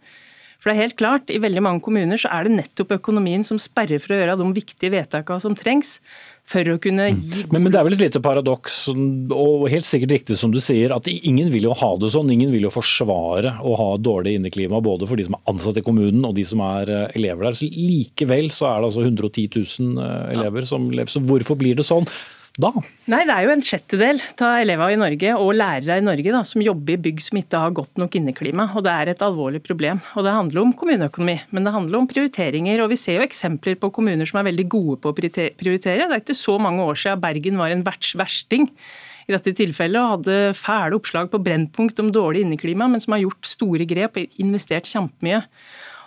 For det er helt klart, I veldig mange kommuner så er det nettopp økonomien som sperrer for å gjøre de viktige vedtakene som trengs for å kunne mm. gi men, men, det er vel et lite paradoks, og helt sikkert riktig som du sier, at ingen vil jo ha det sånn. Ingen vil jo forsvare å ha dårlig inneklima, både for de som er ansatt i kommunen og de som er eh, elever der. Så Likevel så er det altså 110 000 eh, elever ja. som lever. Så hvorfor blir det sånn? Da? Nei, Det er jo en sjettedel av elevene i Norge og lærere i Norge da, som jobber i bygg som ikke har godt nok inneklima. og Det er et alvorlig problem. Og Det handler om kommuneøkonomi, men det handler om prioriteringer. og Vi ser jo eksempler på kommuner som er veldig gode på å prioritere. Det er ikke så mange år siden Bergen var en versting i dette tilfellet og hadde fæle oppslag på Brennpunkt om dårlig inneklima, men som har gjort store grep og investert kjempemye.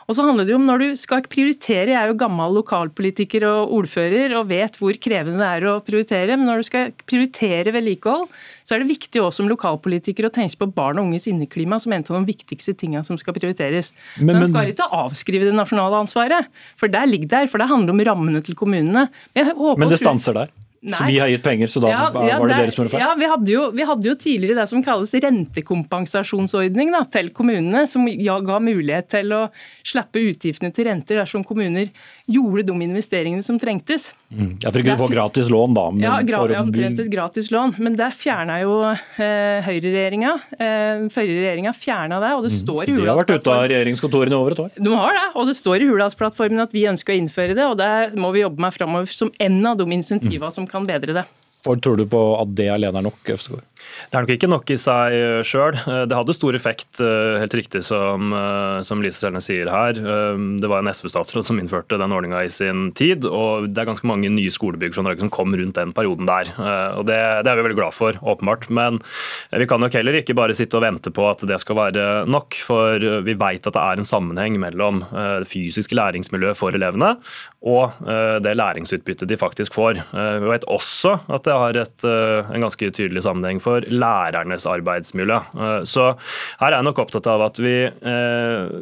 Og så handler det jo om når du skal prioritere, jeg er jo gammel lokalpolitiker og ordfører og vet hvor krevende det er å prioritere, men når du skal prioritere vedlikehold, så er det viktig også som lokalpolitiker å tenke på barn og unges inneklima som en av de viktigste tingene som skal prioriteres. Men, man skal ikke avskrive det nasjonale ansvaret, for der ligger det, for det handler om rammene til kommunene. Men, men det stanser der? Nei. Så vi har gitt penger, så da ja, ja, var det dere som gjorde feil? Ja, vi hadde, jo, vi hadde, jo, tidligere det som kalles rentekompensasjonsordning da, til kommunene, som ga mulighet til å slippe utgiftene til renter dersom kommuner gjorde de investeringene som trengtes. Mm. Ja, For å kunne få gratis lån, da. ja, gra omtrent et gratis lån. Men der fjerna jo eh, høyreregjeringa. Eh, forrige regjeringa fjerna det, og det mm. står i Hurdalsplattformen De har vært ute av regjeringskontorene over et år. De har det, og det står i Hurdalsplattformen at vi ønsker å innføre det, og det må vi jobbe med framover som en av de insentivene mm. som kan bedre det. For tror du på at det alene er nok, Øvstegård? Det er nok ikke nok i seg sjøl. Det hadde stor effekt, eh, helt riktig som, eh, som Lise Selnes sier her. Eh, det var en SV-statsråd som innførte den ordninga i sin tid, og det er ganske mange nye skolebygg fra Norge som kom rundt den perioden der. Og det, det er vi veldig glad for, åpenbart. Men vi kan nok heller ikke bare sitte og vente på at det skal være nok, for vi vet at det er en sammenheng mellom det fysiske læringsmiljøet for elevene og det læringsutbyttet de faktisk får. Vi vet også at det har et, en ganske tydelig sammenheng for lærernes arbeidsmiljø. Eh, så her er jeg nok opptatt av at vi eh,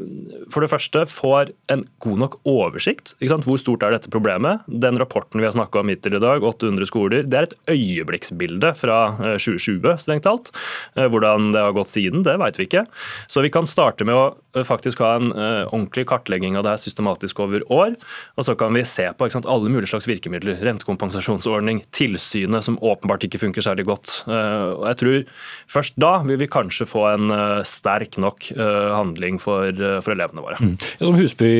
for det første får en god nok oversikt. Hvor stort er dette problemet? Den rapporten vi har snakka om hittil i dag, 800 skoler, det er et øyeblikksbilde fra 2020, eh, strengt talt. Hvordan det har gått siden, det vet vi ikke. Så vi kan starte med å faktisk ha en ordentlig kartlegging av det her systematisk over år. Og så kan vi se på sant, alle mulige slags virkemidler. Rentekompensasjonsordning, tilsynet som åpenbart ikke funker særlig godt. Og jeg tror Først da vil vi kanskje få en eh, sterk nok eh, handling for, eh, for elevene våre. Mm. Som Husby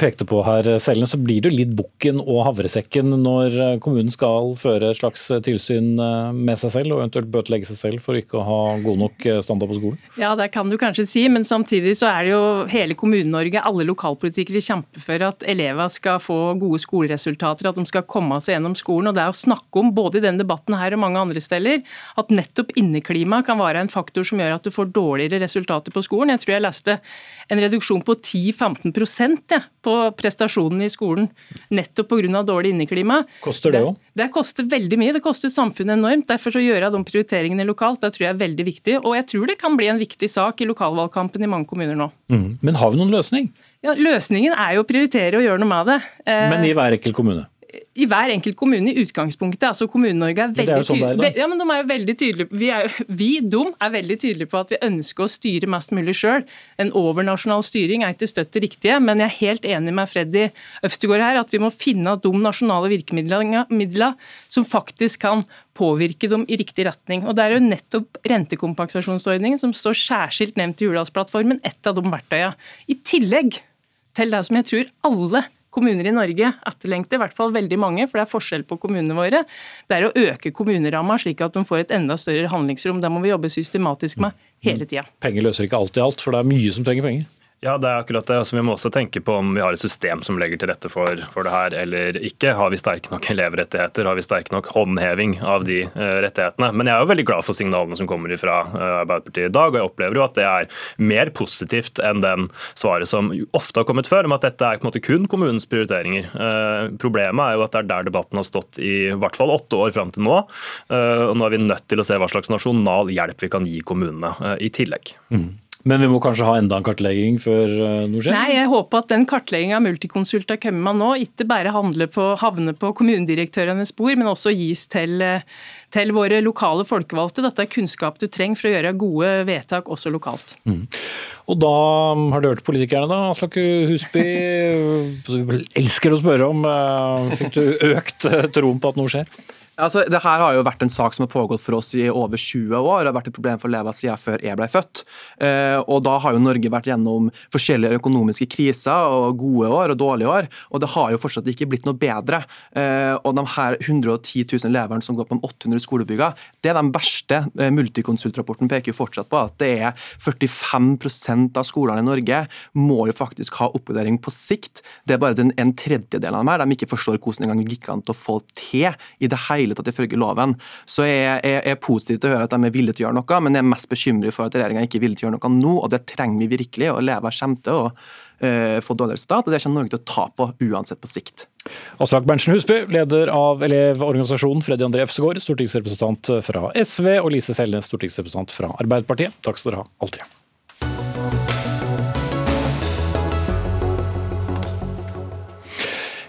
pekte på her, Selene, så blir det litt bukken og havresekken når kommunen skal føre et slags tilsyn med seg selv, og eventuelt bøtelegge seg selv for ikke å ha god nok standard på skolen? Ja, det kan du kanskje si, men samtidig så er det jo hele Kommune-Norge, alle lokalpolitikere kjemper for at elever skal få gode skoleresultater, at de skal komme seg gjennom skolen. og Det er å snakke om, både i denne debatten her og mange andre steder, at nettopp inneklima kan være en faktor som gjør at du får dårligere resultater på skolen. Jeg tror jeg leste en reduksjon på 10-15 ja, på prestasjonen i skolen nettopp pga. dårlig inneklima. Koster det òg? Det, det, koster veldig mye. Det koster samfunnet enormt. Derfor så gjør jeg de prioriteringene lokalt. Det tror jeg er veldig viktig. Og jeg tror det kan bli en viktig sak i lokalvalgkampen i mange kommuner nå. Mm. Men har vi noen løsning? Ja, Løsningen er jo å prioritere og gjøre noe med det. Eh, Men i hver enkelt kommune? I hver enkelt kommune i utgangspunktet. altså Kommune-Norge er veldig sånn ja, men de er jo veldig tydelige vi, er, vi, dum, er veldig tydelige på at vi ønsker å styre mest mulig sjøl. En overnasjonal styring er ikke støtt det riktige, men jeg er helt enig med Freddy Øvstegård her at vi må finne de nasjonale virkemidlene som faktisk kan påvirke dem i riktig retning. Og Det er jo nettopp rentekompensasjonsordningen som står særskilt nevnt i Hurdalsplattformen, ett av de verktøyene. I tillegg til det som jeg tror alle kommuner i Norge etterlengter, i hvert fall veldig mange, for det er forskjell på kommunene våre, det er å øke kommuneramma slik at de får et enda større handlingsrom. Det må vi jobbe systematisk med hele tida. Penger løser ikke alltid alt, for det er mye som trenger penger. Ja, det er akkurat det. Altså, vi må også tenke på om vi har et system som legger til rette for, for det her eller ikke. Har vi sterke nok elevrettigheter? Har vi sterk nok håndheving av de uh, rettighetene? Men jeg er jo veldig glad for signalene som kommer fra uh, Arbeiderpartiet i dag, og jeg opplever jo at det er mer positivt enn den svaret som ofte har kommet før, om at dette er på en måte kun kommunens prioriteringer. Uh, problemet er jo at det er der debatten har stått i hvert fall åtte år fram til nå. og nå er vi nødt til å se hva slags nasjonal hjelp vi kan gi kommunene i tillegg. Mm. Men vi må kanskje ha enda en kartlegging før eh, noe skjer? Nei, jeg håper at den kartlegginga Multiconsult har kommet med nå, ikke bare på, havner på kommunedirektørenes spor, men også gis til, eh, til, våre lokale folkevalgte. Dette er kunnskap du trenger for å gjøre gode vedtak også lokalt. Mm. Og da har du hørt politikerne, da. Aslak Husby, elsker å spørre om. Eh, fikk du økt troen på at noe skjer? Altså, det her har jo vært en sak som har pågått for oss i over 20 år. Det har vært et problem for Leva siden før jeg ble født. Eh, og Da har jo Norge vært gjennom forskjellige økonomiske kriser, og gode år og dårlige år. Og det har jo fortsatt ikke blitt noe bedre. Eh, og de her 110 000 elevene som går på de 800 skolebygga, det er den verste. Eh, Multikonsultrapporten peker jo fortsatt på at det er 45% av skolene i Norge må jo faktisk ha oppgradering på sikt. Det er bare en tredjedel av dem her de ikke forstår hvordan det engang gikk an å få til i det hele hele de følger loven. Så jeg, er positiv til å høre at de er villige til å gjøre noe, men jeg er mest bekymret for at regjeringa ikke er villig til å gjøre noe nå, og det trenger vi virkelig. og leve kommer til å uh, få dårligere stat, og det kommer Norge til å ta på uansett på sikt. Aslak Berntsen Husby, leder av Elevorganisasjonen Freddy André Efsegård, stortingsrepresentant fra SV, og Lise Selnes, stortingsrepresentant fra Arbeiderpartiet. Takk skal dere ha, alle tre.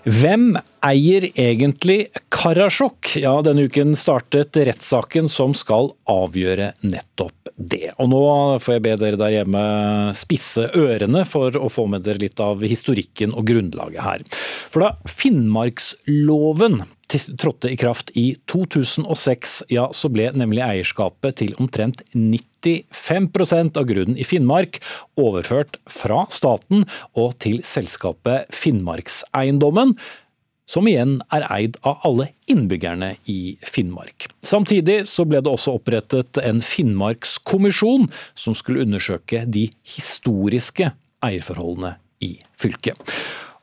Hvem eier egentlig Karasjok? Ja, denne uken startet rettssaken som skal avgjøre nettopp det. Og nå får jeg be dere der hjemme spisse ørene for å få med dere litt av historikken og grunnlaget her. For da Finnmarksloven trådte i kraft i 2006, ja, så ble nemlig eierskapet til omtrent 95% av grunnen i Finnmark overført fra staten og til selskapet Finnmarkseiendommen, som igjen er eid av alle innbyggerne i Finnmark. Samtidig så ble det også opprettet en Finnmarkskommisjon som skulle undersøke de historiske eierforholdene i fylket.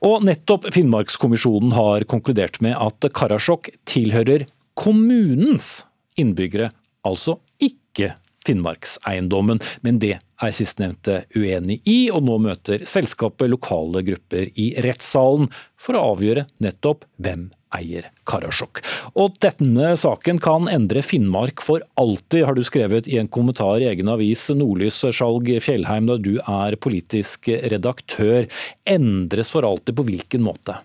Og nettopp Finnmarkskommisjonen har konkludert med at Karasjok tilhører kommunens innbyggere, altså ikke Finnmarkseiendommen. Men det er sistnevnte uenig i, og nå møter selskapet lokale grupper i rettssalen for å avgjøre nettopp hvem eier Karasjok. Og denne saken kan endre Finnmark for alltid, har du skrevet i en kommentar i egen avis Nordlys Skjalg Fjellheim, da du er politisk redaktør. Endres for alltid på hvilken måte?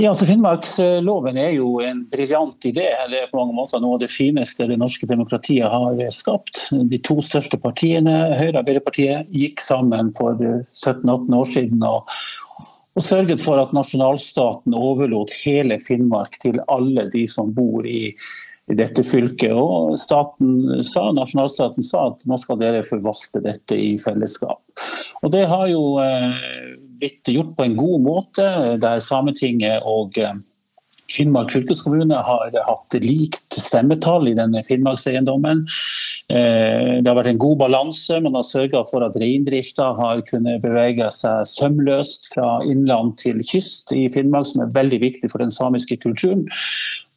Ja, altså Finnmarksloven er jo en briljant idé. Det er på mange måter noe av det fineste det norske demokratiet har skapt. De to største partiene, Høyre og Arbeiderpartiet, gikk sammen for 17-18 år siden og, og sørget for at nasjonalstaten overlot hele Finnmark til alle de som bor i, i dette fylket. Og staten sa, Nasjonalstaten sa at nå skal dere forvalte dette i fellesskap. Og Det har jo eh, blitt gjort på en god måte, der Sametinget og eh, Finnmark fylkeskommune har hatt likt stemmetall i denne Finnmarkseiendommen. Eh, det har vært en god balanse. Man har sørga for at reindrifta har kunnet bevege seg sømløst fra innland til kyst i Finnmark, som er veldig viktig for den samiske kulturen.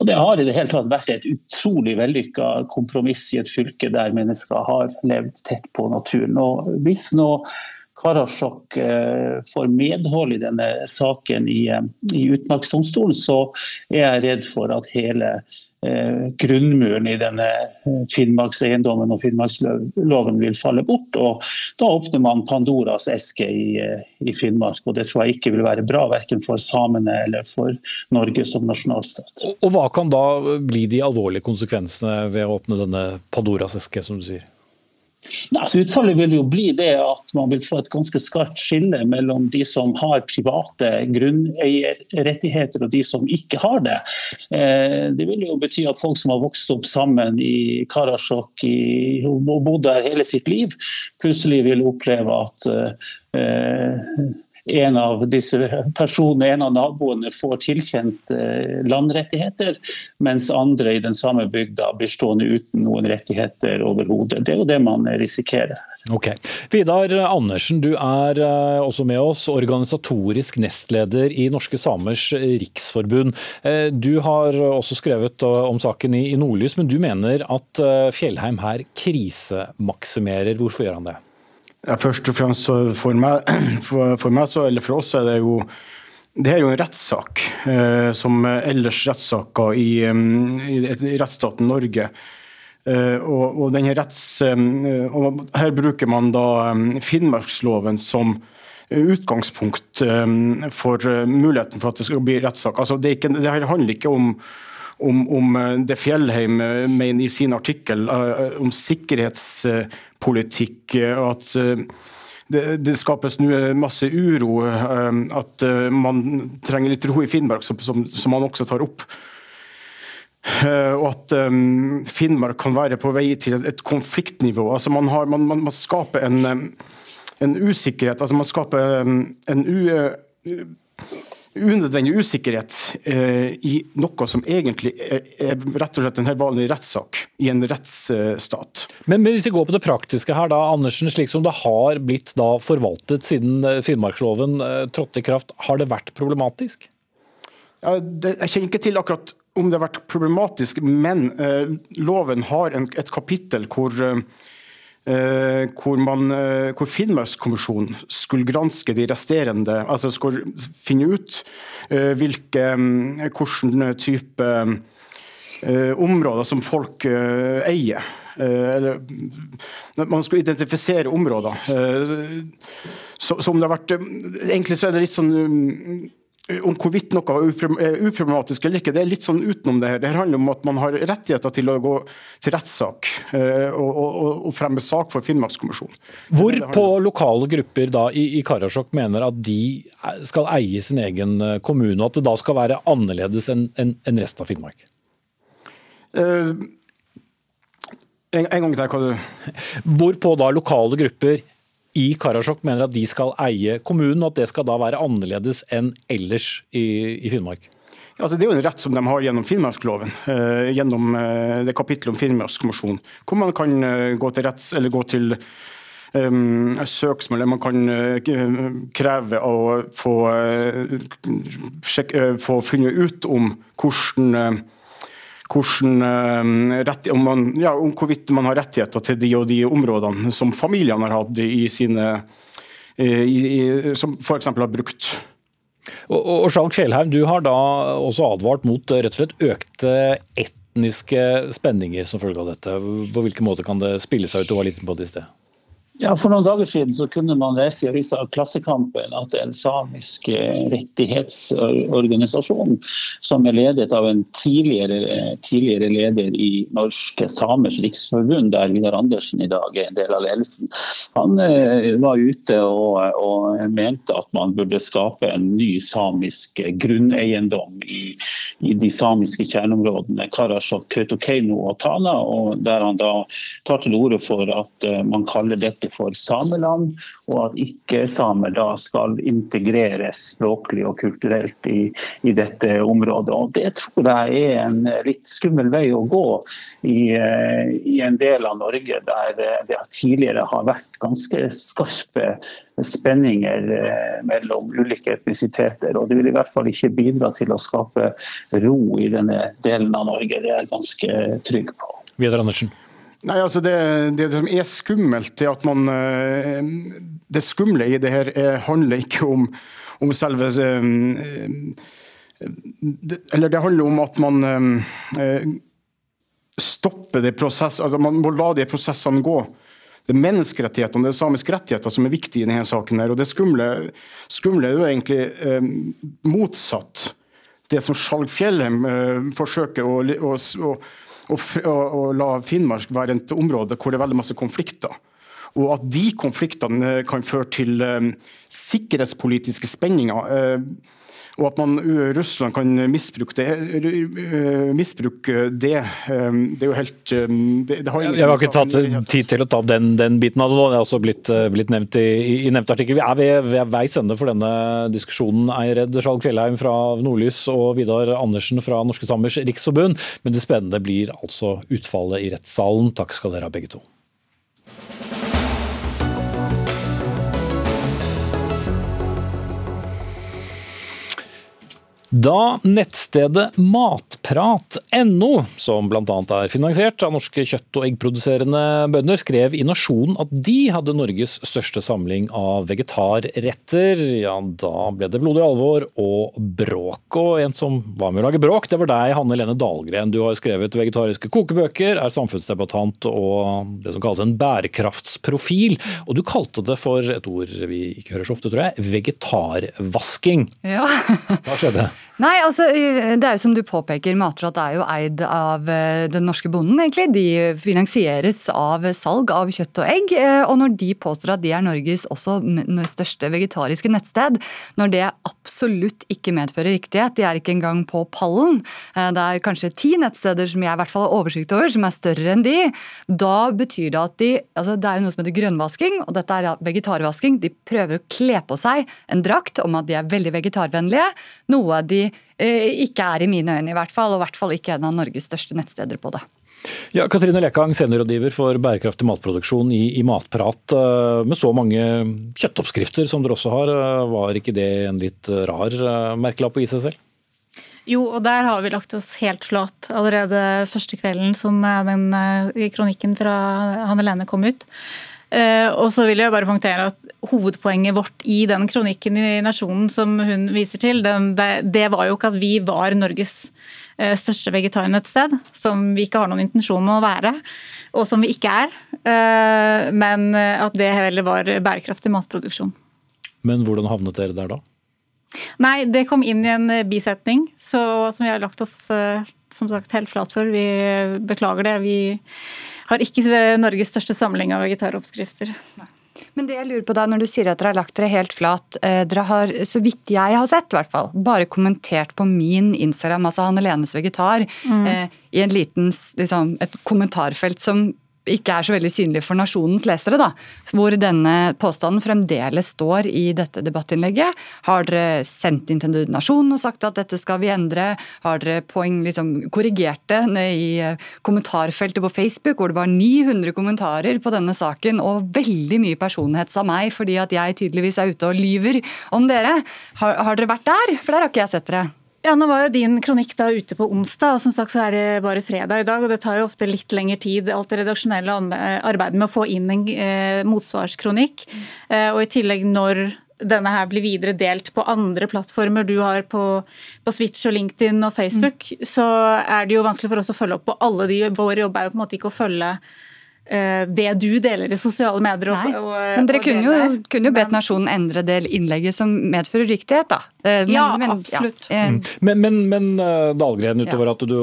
Og Det har i det hele tatt vært et utrolig vellykka kompromiss i et fylke der mennesker har levd tett på naturen. Og hvis nå Karasjok eh, får medhold i denne saken i, eh, i Utmarksdomstolen, så er jeg redd for at hele grunnmuren i denne Finnmarkseiendommen og Finnmarksloven vil falle bort. og Da åpner man Pandoras eske i, i Finnmark, og det tror jeg ikke vil være bra verken for samene eller for Norge som nasjonalstat. Og Hva kan da bli de alvorlige konsekvensene ved å åpne denne Pandoras eske, som du sier? Altså, utfallet vil jo bli det at man vil få et ganske skarpt skille mellom de som har private grunneierrettigheter og de som ikke har det. Eh, det vil jo bety at folk som har vokst opp sammen i Karasjok og bodd der hele sitt liv, plutselig vil oppleve at eh, en av disse personene, en av naboene, får tilkjent eh, landrettigheter, mens andre i den samme bygda blir stående uten noen rettigheter overhodet. Det er jo det man risikerer. Ok. Vidar Andersen, du er eh, også med oss, organisatorisk nestleder i Norske Samers Riksforbund. Eh, du har også skrevet om saken i Nordlys, men du mener at Fjellheim her krisemaksimerer. Hvorfor gjør han det? Ja, først og fremst for meg, for, for meg så, eller for oss er det jo det er jo en rettssak, eh, som ellers rettssaker i, i, i rettsstaten Norge. Eh, og, og, retts, eh, og, her bruker man da Finnmarksloven som utgangspunkt eh, for muligheten for at det skal bli rettssak. Altså, det, det handler ikke om om, om, det Fjellheim mener i sin artikkel om sikkerhetspolitikk, og At eh, det, det skapes masse uro. Eh, at eh, man trenger litt ro i Finnmark, som, som, som man også tar opp. Og at Finnmark kan være på vei til et konfliktnivå. Altså man, har, man, man, man, skaper en, en usikkerhet. Altså man skaper en u, unødvendig usikkerhet eh, i noe som egentlig er, er, rett og slett en helt vanlig rettssak i en rettsstat. Men hvis vi går på det praktiske her, da, Andersen, slik som det har blitt da forvaltet siden eh, Finnmarksloven eh, trådte i kraft, har det vært problematisk? Ja, det, jeg kjenner ikke til akkurat om det har vært problematisk, men eh, loven har en, et kapittel hvor Eh, hvor, man, eh, hvor Finnmarkskommisjonen skulle granske de resterende Altså skulle finne ut eh, hvilke, mm, hvilken type områder som folk eier. Eller, man skulle identifisere områder. Så, så om det har vært Egentlig så er det litt sånn mm, om hvorvidt noe er uproblematisk eller ikke, det er litt sånn utenom det her. Det handler om at man har rettigheter til å gå til rettssak eh, og, og, og, fremme sak for Finnmarkskommisjonen. Hvor på lokale grupper da i, i Karasjok mener at de skal eie sin egen eh, kommune, og at det da skal være annerledes enn en, en resten av Finnmark? Uh, en, en, gang til, hva du Hvor på da lokale grupper i Karasjok mener at de skal eie kommunen, og at det skal da være annerledes enn ellers i, i Finnmark? Altså, det er jo en rett som de har gjennom Finnmarksloven, uh, gjennom uh, det kapittelet om Finnmarkskommisjonen, hvor man kan uh, gå til retts, eller gå til um, søksmål, man kan kreve å få, sjek, få funnet ut om hvordan hvordan, eh, om, man, ja, om, hvorvidt man har rettigheter til de og de områdene som familiene har hatt i sine eh, i, i, som f.eks. har brukt. Og, og Skjalg Fjellheim, du har da også advart mot rett og slett økte etniske spenninger som følge av dette. På hvilken måte kan det spille seg ut? Du var litt på det i sted. Ja, For noen dager siden så kunne man lese i avisa Klassekampen at en samisk eh, rettighetsorganisasjon, som er ledet av en tidligere, tidligere leder i Norske Samers Riksforbund, der Vidar Andersen i dag er en del av ledelsen, han eh, var ute og, og mente at man burde skape en ny samisk grunneiendom i, i de samiske kjerneområdene Karasjok, Kautokeino og Tana, og der han da tar til orde for at eh, man kaller dette ikke for sameland, og at ikke-samer da skal integreres språklig og kulturelt i, i, dette området. Og Det tror jeg er en litt skummel vei å gå i, eh, i en del av Norge der det tidligere har vært ganske skarpe spenninger eh, mellom ulike etnisiteter. og Det vil i hvert fall ikke bidra til å skape ro i denne delen av Norge. Det er jeg ganske trygg på. Vidar Andersen. Nei, altså det, det, som er skummelt, er at man eh, Det skumle i det her er, handler ikke om, om selve eh, Eller det handler om at man stopper stoppe det prosess, altså man må la de prosessene gå. Det er menneskerettighetene, det er samiske rettigheter som er viktige i denne saken. her, og Det skumle, skumle er jo egentlig eh, motsatt det som Skjalg Fjellheim eh, forsøker å, å, å, å, la Finnmark være et område hvor det er veldig masse konflikter. Og at de konfliktene kan føre til eh, sikkerhetspolitiske spenninger. Og at man, Russland kan misbruke det, misbruke det, det er jo helt det, det har Jeg har ikke tatt tid til å ta den, den biten av det nå. Det er også blitt, blitt nevnt i, i nevnte artikkel. Vi er ved, ved veis ende for denne diskusjonen. Eired Skjalg Fjellheim fra Nordlys og Vidar Andersen fra Norske Samers Riksforbund. Men det spennende blir altså utfallet i rettssalen. Takk skal dere ha begge to. Da nettstedet matprat.no, som bl.a. er finansiert av norske kjøtt- og eggproduserende bønder, skrev i Nasjonen at de hadde Norges største samling av vegetarretter, ja, da ble det blodig alvor og bråk. Og en som var med å lage bråk, det var deg, Hanne Lene Dahlgren. Du har skrevet vegetariske kokebøker, er samfunnsdebattant og det som kalles en bærekraftsprofil. Og du kalte det for et ord vi ikke hører så ofte, tror jeg, vegetarvasking. Ja. Hva skjedde? Nei, altså, det er jo som du påpeker, Matrat er jo eid av den norske bonden, egentlig. De finansieres av salg av kjøtt og egg. Og når de påstår at de er Norges også største vegetariske nettsted, når det absolutt ikke medfører riktighet, de er ikke engang på pallen, det er kanskje ti nettsteder som jeg i hvert fall har oversikt over, som er større enn de, da betyr det at de altså Det er jo noe som heter grønnvasking, og dette er vegetarvasking. De prøver å kle på seg en drakt om at de er veldig vegetarvennlige. noe de Eh, ikke er i mine øyne, i hvert fall. Og i hvert fall ikke en av Norges største nettsteder på det. Ja, Katrine Lekang, seniorrådgiver for bærekraftig matproduksjon i, i, Matprat. Eh, med så mange kjøttoppskrifter som dere også har, eh, var ikke det en litt rar merkelapp å gi seg selv? Jo, og der har vi lagt oss helt flat allerede første kvelden som den kronikken fra Hanne Lene kom ut. Uh, og så vil jeg bare punktere at Hovedpoenget vårt i den kronikken i Nasjonen som hun viser til, den, det, det, var jo ikke at vi var Norges uh, største vegetarnettsted, som vi ikke har noen intensjon med å være, og som vi ikke er. Uh, men at det heller var bærekraftig matproduksjon. Men hvordan havnet dere der da? Nei, Det kom inn i en bisetning så, som vi har lagt oss som sagt helt flat for. Vi beklager det. Vi har ikke Norges største samling av vegetaroppskrifter. Men det jeg lurer på da, når du sier at dere har lagt dere helt flat, eh, dere har, så vidt jeg har sett, i hvert fall, bare kommentert på min Instagram, altså Hanne Lenes vegetar, mm. eh, i en liten, liksom, et kommentarfelt som ikke er så veldig synlig for nasjonens lesere, da, hvor denne påstanden fremdeles står i dette debattinnlegget. Har dere sendt inn til Nasjonen og sagt at dette skal vi endre? Har dere poeng, liksom, korrigert det i eh, kommentarfeltet på Facebook, hvor det var 900 kommentarer på denne saken, og veldig mye personhets av meg, fordi at jeg tydeligvis er ute og lyver om dere. Har, har dere vært der? For der har ikke jeg sett dere. Ja, nå var jo din kronikk da ute på onsdag, og som sagt så er det bare fredag i dag. og Det tar jo ofte litt lengre tid, alt det redaksjonelle arbeidet med å få inn en eh, motsvarskronikk. Eh, og i tillegg når denne her blir videre delt på andre plattformer du har på, på Switch og LinkedIn og Facebook, mm. så er det jo vanskelig for oss å følge opp på alle de. Vår jobb er jo på en måte ikke å følge Eh, det du deler i sosiale medier. Nei, men dere kunne jo, kunne jo, bedt Nasjonen endre det innlegget som medfører riktighet, da. Men, ja, men, absolutt. Ja. Mm. Men, men, men, eh, Dahlgren, utover ja. at du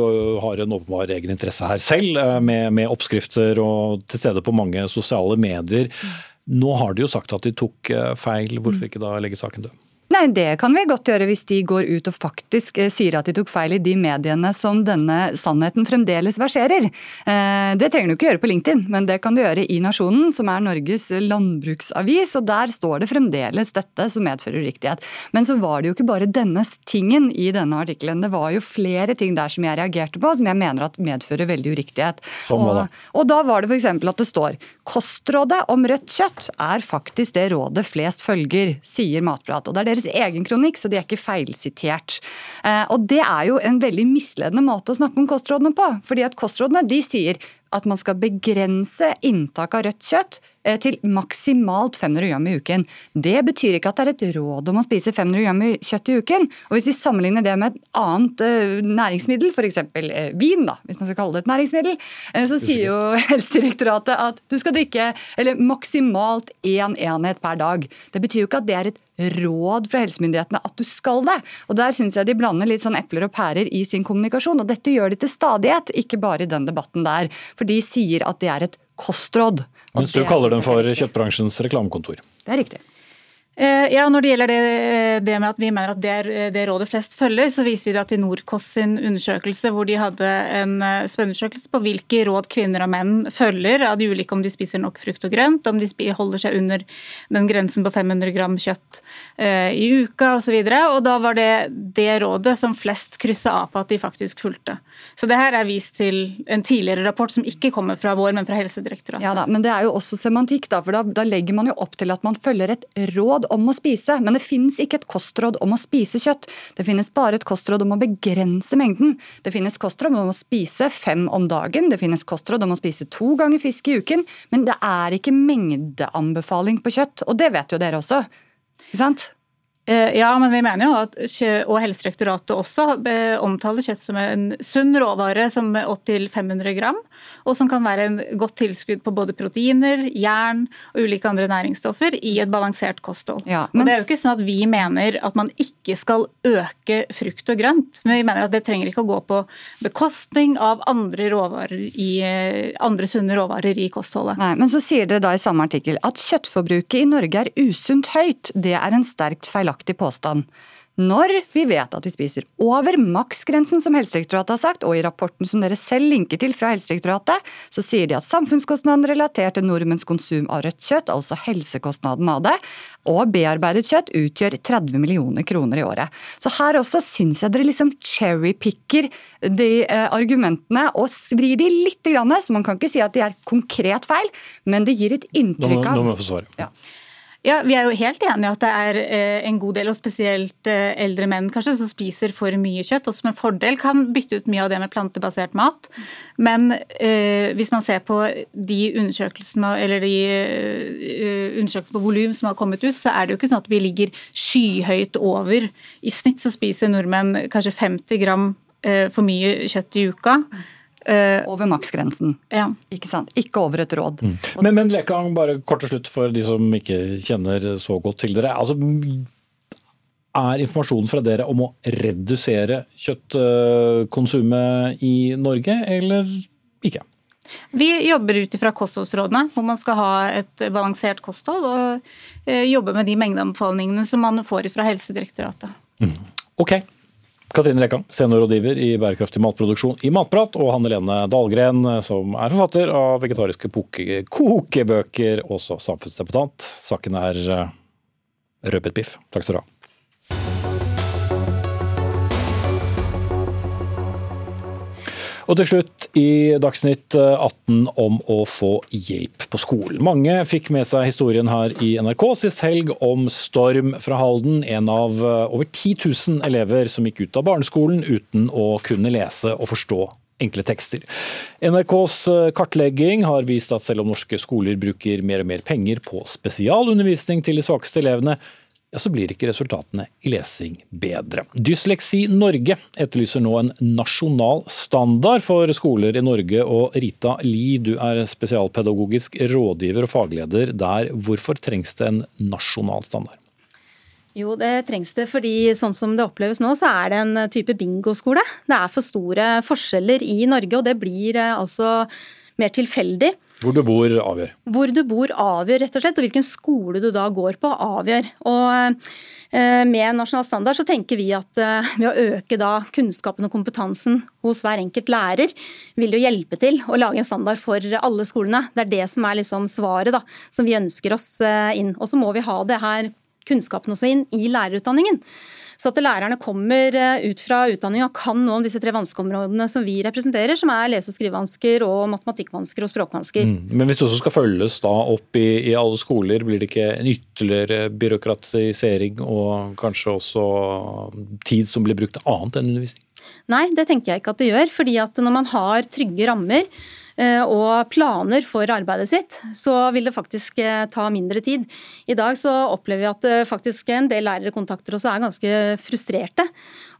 har en åpenbar egen interesse her selv, eh, med, med oppskrifter og til stede på mange sosiale medier. Nå har de jo sagt at de tok feil, hvorfor ikke da legge saken død? Nei, Det kan vi godt gjøre hvis de går ut og faktisk eh, sier at de tok feil i de mediene som denne sannheten fremdeles verserer. Eh, det trenger du ikke gjøre på LinkedIn, men det kan du gjøre i Nasjonen, som er Norges landbruksavis. og Der står det fremdeles dette som medfører uriktighet. Men så var det jo ikke bare denne tingen i denne artikkelen. Det var jo flere ting der som jeg reagerte på, som jeg mener at medfører veldig uriktighet. Som og, og da var det f.eks. at det står kostrådet om rødt kjøtt er faktisk det rådet flest følger, sier Matprat. Og det er deres deres egen kronikk, så de er ikke feilsitert. Eh, og Det er jo en veldig misledende måte å snakke om kostrådene på. fordi at Kostrådene de sier at man skal begrense inntak av rødt kjøtt til maksimalt 500 gram i uken. Det betyr ikke at det er et råd om å spise 500 gram kjøtt i uken. Og Hvis vi sammenligner det med et annet uh, næringsmiddel, f.eks. Uh, vin, da, hvis man skal kalle det et næringsmiddel, så sier jo Helsedirektoratet at du skal drikke eller maksimalt én enhet per dag. Det betyr jo ikke at det er et råd fra helsemyndighetene at du skal det. Og Der syns jeg de blander litt sånn epler og pærer i sin kommunikasjon. Og dette gjør de til stadighet, ikke bare i den debatten der. For de sier at det er et kostråd. Mens du kaller dem for kjøttbransjens reklamekontor. Det er riktig. Eh, ja, Når det gjelder det, det, med at vi mener at det er det rådet flest følger, så viser vi det til Norcos sin undersøkelse, hvor de hadde en eh, spørreundersøkelse på hvilke råd kvinner og menn følger av de ulike om de spiser nok frukt og grønt, om de holder seg under den grensen på 500 gram kjøtt i uka osv. Og, da var det det rådet som flest kryssa av på at de faktisk fulgte. Så det her er vist til en tidligere rapport som ikke kommer fra vår, men fra Helsedirektoratet. Ja da, Men det er jo også semantikk, da, for da, da legger man jo opp til at man følger et råd om å spise, men det finnes ikke et kostråd om å spise kjøtt. Det finnes bare et kostråd om å begrense mengden. Det finnes kostråd om å spise fem om dagen, det finnes kostråd om å spise to ganger fisk i uken, men det er ikke mengdeanbefaling på kjøtt, og det vet jo dere også. Ikke sant? Eh, ja, men vi mener jo at og Helsedirektoratet også eh, omtaler kjøtt som en sunn råvare som opptil 500 gram, og som kan være en godt tilskudd på både proteiner, jern og ulike andre næringsstoffer i et balansert kosthold. Ja, men... Det er jo ikke sånn at vi mener at man ikke skal øke frukt og grønt, men vi mener at det trenger ikke å gå på bekostning av andre, råvarer i, eh, andre sunne råvarer i kostholdet. Nei, Men så sier dere da i samme artikkel at kjøttforbruket i Norge er usunt høyt. Det er en sterkt feilaktig feilaktig påstand. Når vi vet at vi spiser over maksgrensen, som Helsedirektoratet har sagt, og i rapporten som dere selv linker til fra Helsedirektoratet, så sier de at samfunnskostnaden relatert til nordmenns konsum av rødt kjøtt, altså helsekostnaden av det, og bearbeidet kjøtt utgjør 30 millioner kroner i året. Så her også syns jeg dere liksom cherrypicker de eh, argumentene og vrir de litt, grann, så man kan ikke si at de er konkret feil, men det gir et inntrykk av Nå må jeg få svare. Ja. Ja, Vi er jo helt enige at det er eh, en god del, og spesielt eh, eldre menn kanskje, som spiser for mye kjøtt, og som en fordel kan bytte ut mye av det med plantebasert mat. Men eh, hvis man ser på de undersøkelsene eller de eh, undersøkelsene på volum som har kommet ut, så er det jo ikke sånn at vi ligger skyhøyt over. I snitt så spiser nordmenn kanskje 50 gram eh, for mye kjøtt i uka. Uh, over maksgrensen. Ja. Ikke sant? Ikke over et råd. Mm. Men, men Lekang, bare kort til slutt for de som ikke kjenner så godt til dere. Altså, er informasjonen fra dere om å redusere kjøttkonsumet i Norge, eller ikke? Vi jobber ut ifra kostholdsrådene, hvor man skal ha et balansert kosthold. Og eh, jobbe med de mengdeanbefalingene som man får fra Helsedirektoratet. Mm. Ok, Katrine Lekang, seniorrådgiver i bærekraftig matproduksjon i Matprat, og Hanne Lene Dahlgren, som er forfatter av vegetariske kokebøker, også samfunnsdebattant. Saken er eh, røpet biff. Takk skal du ha. Og til slutt i Dagsnytt 18 om å få hjelp på skolen. Mange fikk med seg historien her i NRK sist helg om Storm fra Halden. En av eh, over 10 000 elever som gikk ut av barneskolen uten å kunne lese og forstå enkle tekster. NRKs eh, kartlegging har vist at selv om norske skoler bruker mer og mer penger på spesialundervisning til de svakeste elevene, ja, så blir ikke resultatene i lesing bedre. Dysleksi Norge etterlyser nå en nasjonal standard for skoler i Norge. Og Rita Li, du er spesialpedagogisk rådgiver og fagleder der. Hvorfor trengs det en nasjonal standard? Jo, det trengs det fordi sånn som det oppleves nå, så er det en type bingoskole. Det er for store forskjeller i Norge, og det blir eh, altså mer tilfeldig. Hvor du bor avgjør? Hvor du bor avgjør, rett og slett. Og hvilken skole du da går på avgjør. Og eh, med nasjonal standard så tenker vi at eh, ved å øke da kunnskapen og kompetansen hos hver enkelt lærer, vil jo hjelpe til å lage en standard for alle skolene. Det er det som er liksom svaret da, som vi ønsker oss eh, inn. Og så må vi ha det her kunnskapen også inn i lærerutdanningen. Så at lærerne kommer eh, ut fra utdanninga og kan noe om disse tre vanskeområdene som vi representerer, som er lese- og skrivevansker og matematikkvansker og språkvansker. Mm. Men hvis det også skal følges da opp i, i, alle skoler, blir det ikke en ytterligere byråkratisering og kanskje også tid som blir brukt til annet enn undervisning? Nei, det tenker jeg ikke at det gjør. fordi at når man har trygge rammer, og planer for arbeidet sitt, så vil det faktisk ta mindre tid. I dag så opplever vi at faktisk en del lærere kontakter oss og er ganske frustrerte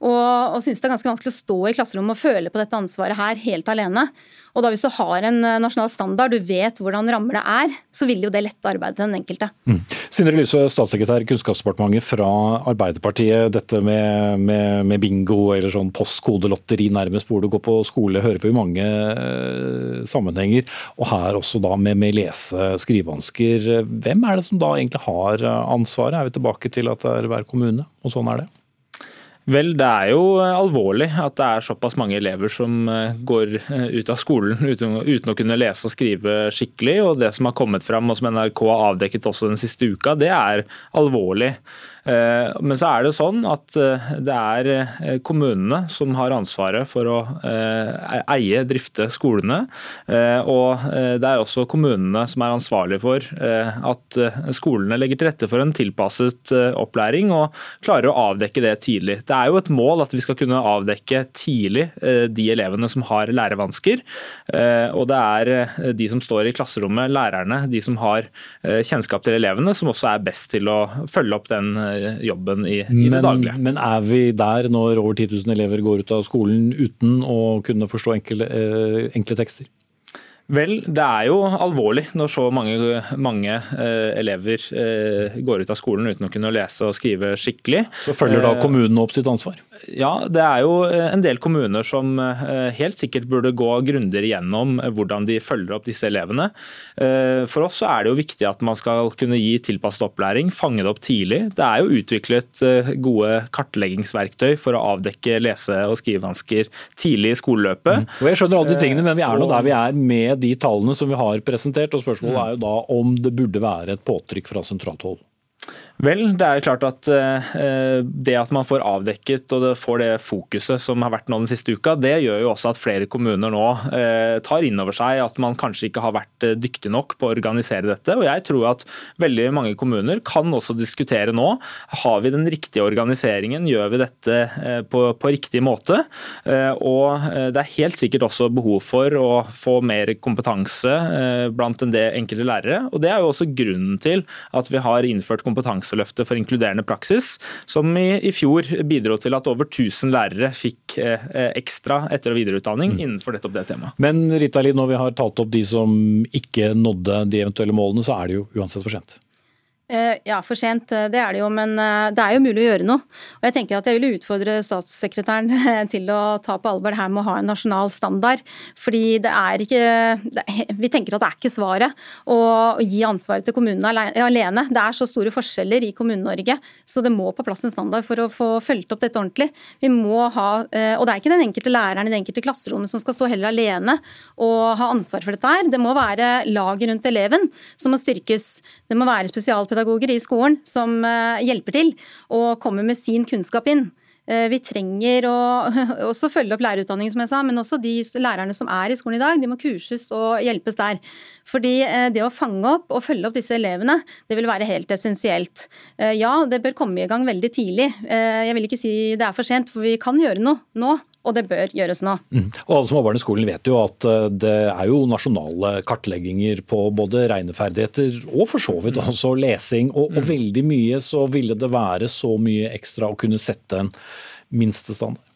og, og synes det er ganske vanskelig å stå i klasserommet og føle på dette ansvaret her helt alene. Og da Hvis du har en eh, nasjonal standard, du vet hvordan rammer det er, så vil jo det lette arbeidet til den enkelte. Mm. Sindre Lyse, statssekretær i Kunnskapsdepartementet fra Arbeiderpartiet. Dette med, med, med bingo eller sånn postkodelotteri nærmest hvor du går på skole, hører vi i mange uh, sammenhenger. Og her også da med, med lese- skrivevansker. Hvem er det som da egentlig har ansvaret? Er vi tilbake til at det er hver kommune, og sånn er det? Vel, det er jo eh, alvorlig at det er såpass mange elever som eh, går eh, ut av skolen uten, uten, å kunne lese og skrive skikkelig. Og det som har kommet fram, og som NRK har avdekket også den siste uka, det er alvorlig. Eh, men så er det sånn at eh, det er eh, kommunene som har ansvaret for å eie, drifte skolene. Og det er også kommunene som er ansvarlige for at skolene legger til rette for en tilpasset opplæring og klarer å avdekke det tidlig. Det er jo et mål at vi skal kunne avdekke tidlig de elevene som har lærevansker. Og det er de som står i klasserommet, lærerne, de som har kjennskap til elevene, som også er best til å følge opp den jobben i, i men, det daglige. Men er vi der når over 10 000 elever går ut av skolen uten å kunne forstå enkle, eh, enkle tekster? Vel, det er jo alvorlig når så mange, mange eh, elever eh, går ut av skolen uten å kunne lese og skrive skikkelig. Så følger da kommunene opp sitt ansvar? Ja, det er jo eh, en del kommuner som eh, helt sikkert burde gå grundigere gjennom hvordan de følger opp disse elevene. For oss er det jo viktig at man skal kunne gi tilpasset opplæring, fange det opp tidlig. Det er jo utviklet gode kartleggingsverktøy for å avdekke lese- og skrivevansker tidlig i skoleløpet. Mm. Og jeg skjønner alle de tingene, men vi er nå der vi er med de tallene som vi har presentert. og Spørsmålet mm. er jo da om det burde være et påtrykk fra sentralt hold. Vel, det er klart at eh, det at man får avdekket og det får det fokuset som har vært nå den siste uka, det gjør jo også at flere kommuner nå eh, tar inn over seg at man kanskje ikke har vært eh, dyktig nok på å organisere dette. Og jeg tror at veldig mange kommuner kan også diskutere nå har vi den riktige organiseringen, gjør vi dette på, på riktig måte. Og det er helt sikkert også behov for å få mer kompetanse blant en del enkelte lærere. Og det er jo også grunnen til at vi har innført kompetanse Kompetanseløftet for inkluderende praksis, som i, i fjor bidro til at over 1000 lærere fikk eh, ekstra etter- og videreutdanning mm. innenfor nettopp det temaet. Men Rita Li, når vi har talt opp de som ikke nådde de eventuelle målene, så er det jo uansett for sent. Eh, ja, for sent, eh, det er det jo, men eh, det er jo mulig å gjøre noe. Og Jeg tenker at jeg vil utfordre statssekretæren til å ta på alvor det her med å ha en nasjonal standard. Fordi det er ikke Vi tenker at det er ikke svaret å gi ansvaret til kommunene alene. Det er så store forskjeller i Kommune-Norge, så det må på plass en standard for å få fulgt opp dette ordentlig. Vi må ha, Og det er ikke den enkelte læreren i det enkelte klasserommet som skal stå heller alene og ha ansvar for dette her. Det må være laget rundt eleven som må styrkes. Det må være spesialpedagoger spesialpedagoger i skolen som eh, hjelper til og kommer med sin kunnskap inn. Eh, vi trenger å også følge opp lærerutdanningen, som jeg sa, men også de lærerne som er i skolen i dag, de må kurses og hjelpes der. Fordi eh, det å fange opp og følge opp disse elevene, det vil være helt essensielt. Ja, det bør komme i gang veldig tidlig. Jeg vil ikke si det er for sent, for vi kan gjøre noe nå og det bør gjøres nå. Mm. Og Alle som har barn i skolen vet jo at eh, det er jo nasjonale kartlegginger på både regneferdigheter og for så vidt mm. også lesing. Og, og mm. veldig mye så ville det være så mye ekstra å kunne sette en minstestandard.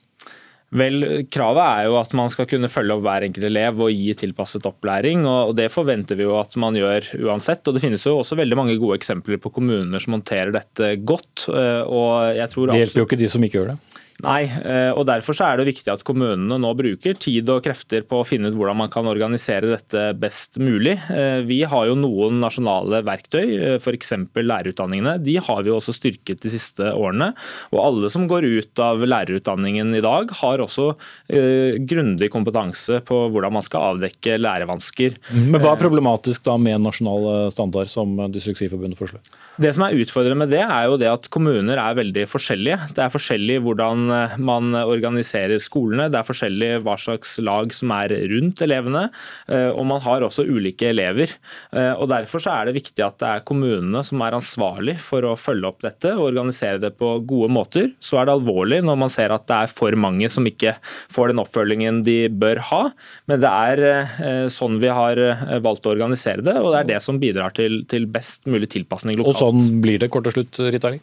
Vel, Kravet er jo at man skal kunne følge opp hver enkelt elev og gi tilpasset opplæring. og Det forventer vi jo at man gjør uansett. og Det finnes jo også veldig mange gode eksempler på kommuner som håndterer dette godt. Eh, og jeg tror Det hjelper jo ikke de som ikke gjør det. Nei, eh, og derfor er det viktig at kommunene nå bruker tid og krefter på å finne ut hvordan man kan organisere dette best mulig. Eh, vi har jo noen nasjonale verktøy, eh, f.eks. lærerutdanningene. De har vi også styrket de siste årene. Og alle som går ut av lærerutdanningen i dag, har også grundig kompetanse på hvordan man skal avdekke lærevansker. Men Hva er problematisk da med nasjonal standard som Dysleksiforbundet foreslår? Det som er utfordrende med det, er jo det at kommuner er veldig forskjellige. Det er forskjellig hvordan man organiserer skolene. Det er forskjellig hva slags lag som er rundt elevene, og man har også ulike elever. Og Derfor så er det viktig at det er kommunene som er ansvarlig for å følge opp dette og organisere det på gode måter. Så er det alvorlig når man ser at det er for mange som ikke får den oppfølgingen de bør ha. Men det er sånn vi har valgt å organisere det, og det er det som bidrar til, til best mulig tilpasning lokalt. Og sånn blir det kort og slutt, Ritt Erling?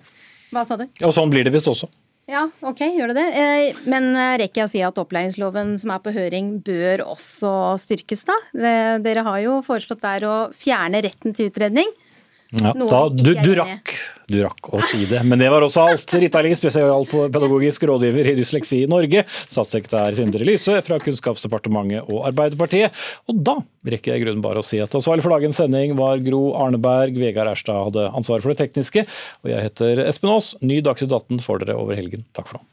Hva sa du? Og sånn blir det visst også. Ja, ok, gjør det det. Eh, men eh, rekker jeg å si at opplæringsloven som er på høring bør også styrkes, da? Dere har jo foreslått der å fjerne retten til utredning. Ja, da, du, du, rakk, du, rakk, å si det, men det var også alt. Rita Ling, spesialpedagogisk rådgiver i Dysleksi i Norge, statssekretær Sindre Lyse fra Kunnskapsdepartementet og Arbeiderpartiet. Og da rekker jeg i grunnen bare å si at ansvarlig for dagens sending var Gro Arneberg, Vegard Erstad hadde ansvaret for det tekniske, og jeg heter Espen Aas. Ny Dagsnytt 18 får dere over helgen. Takk for nå.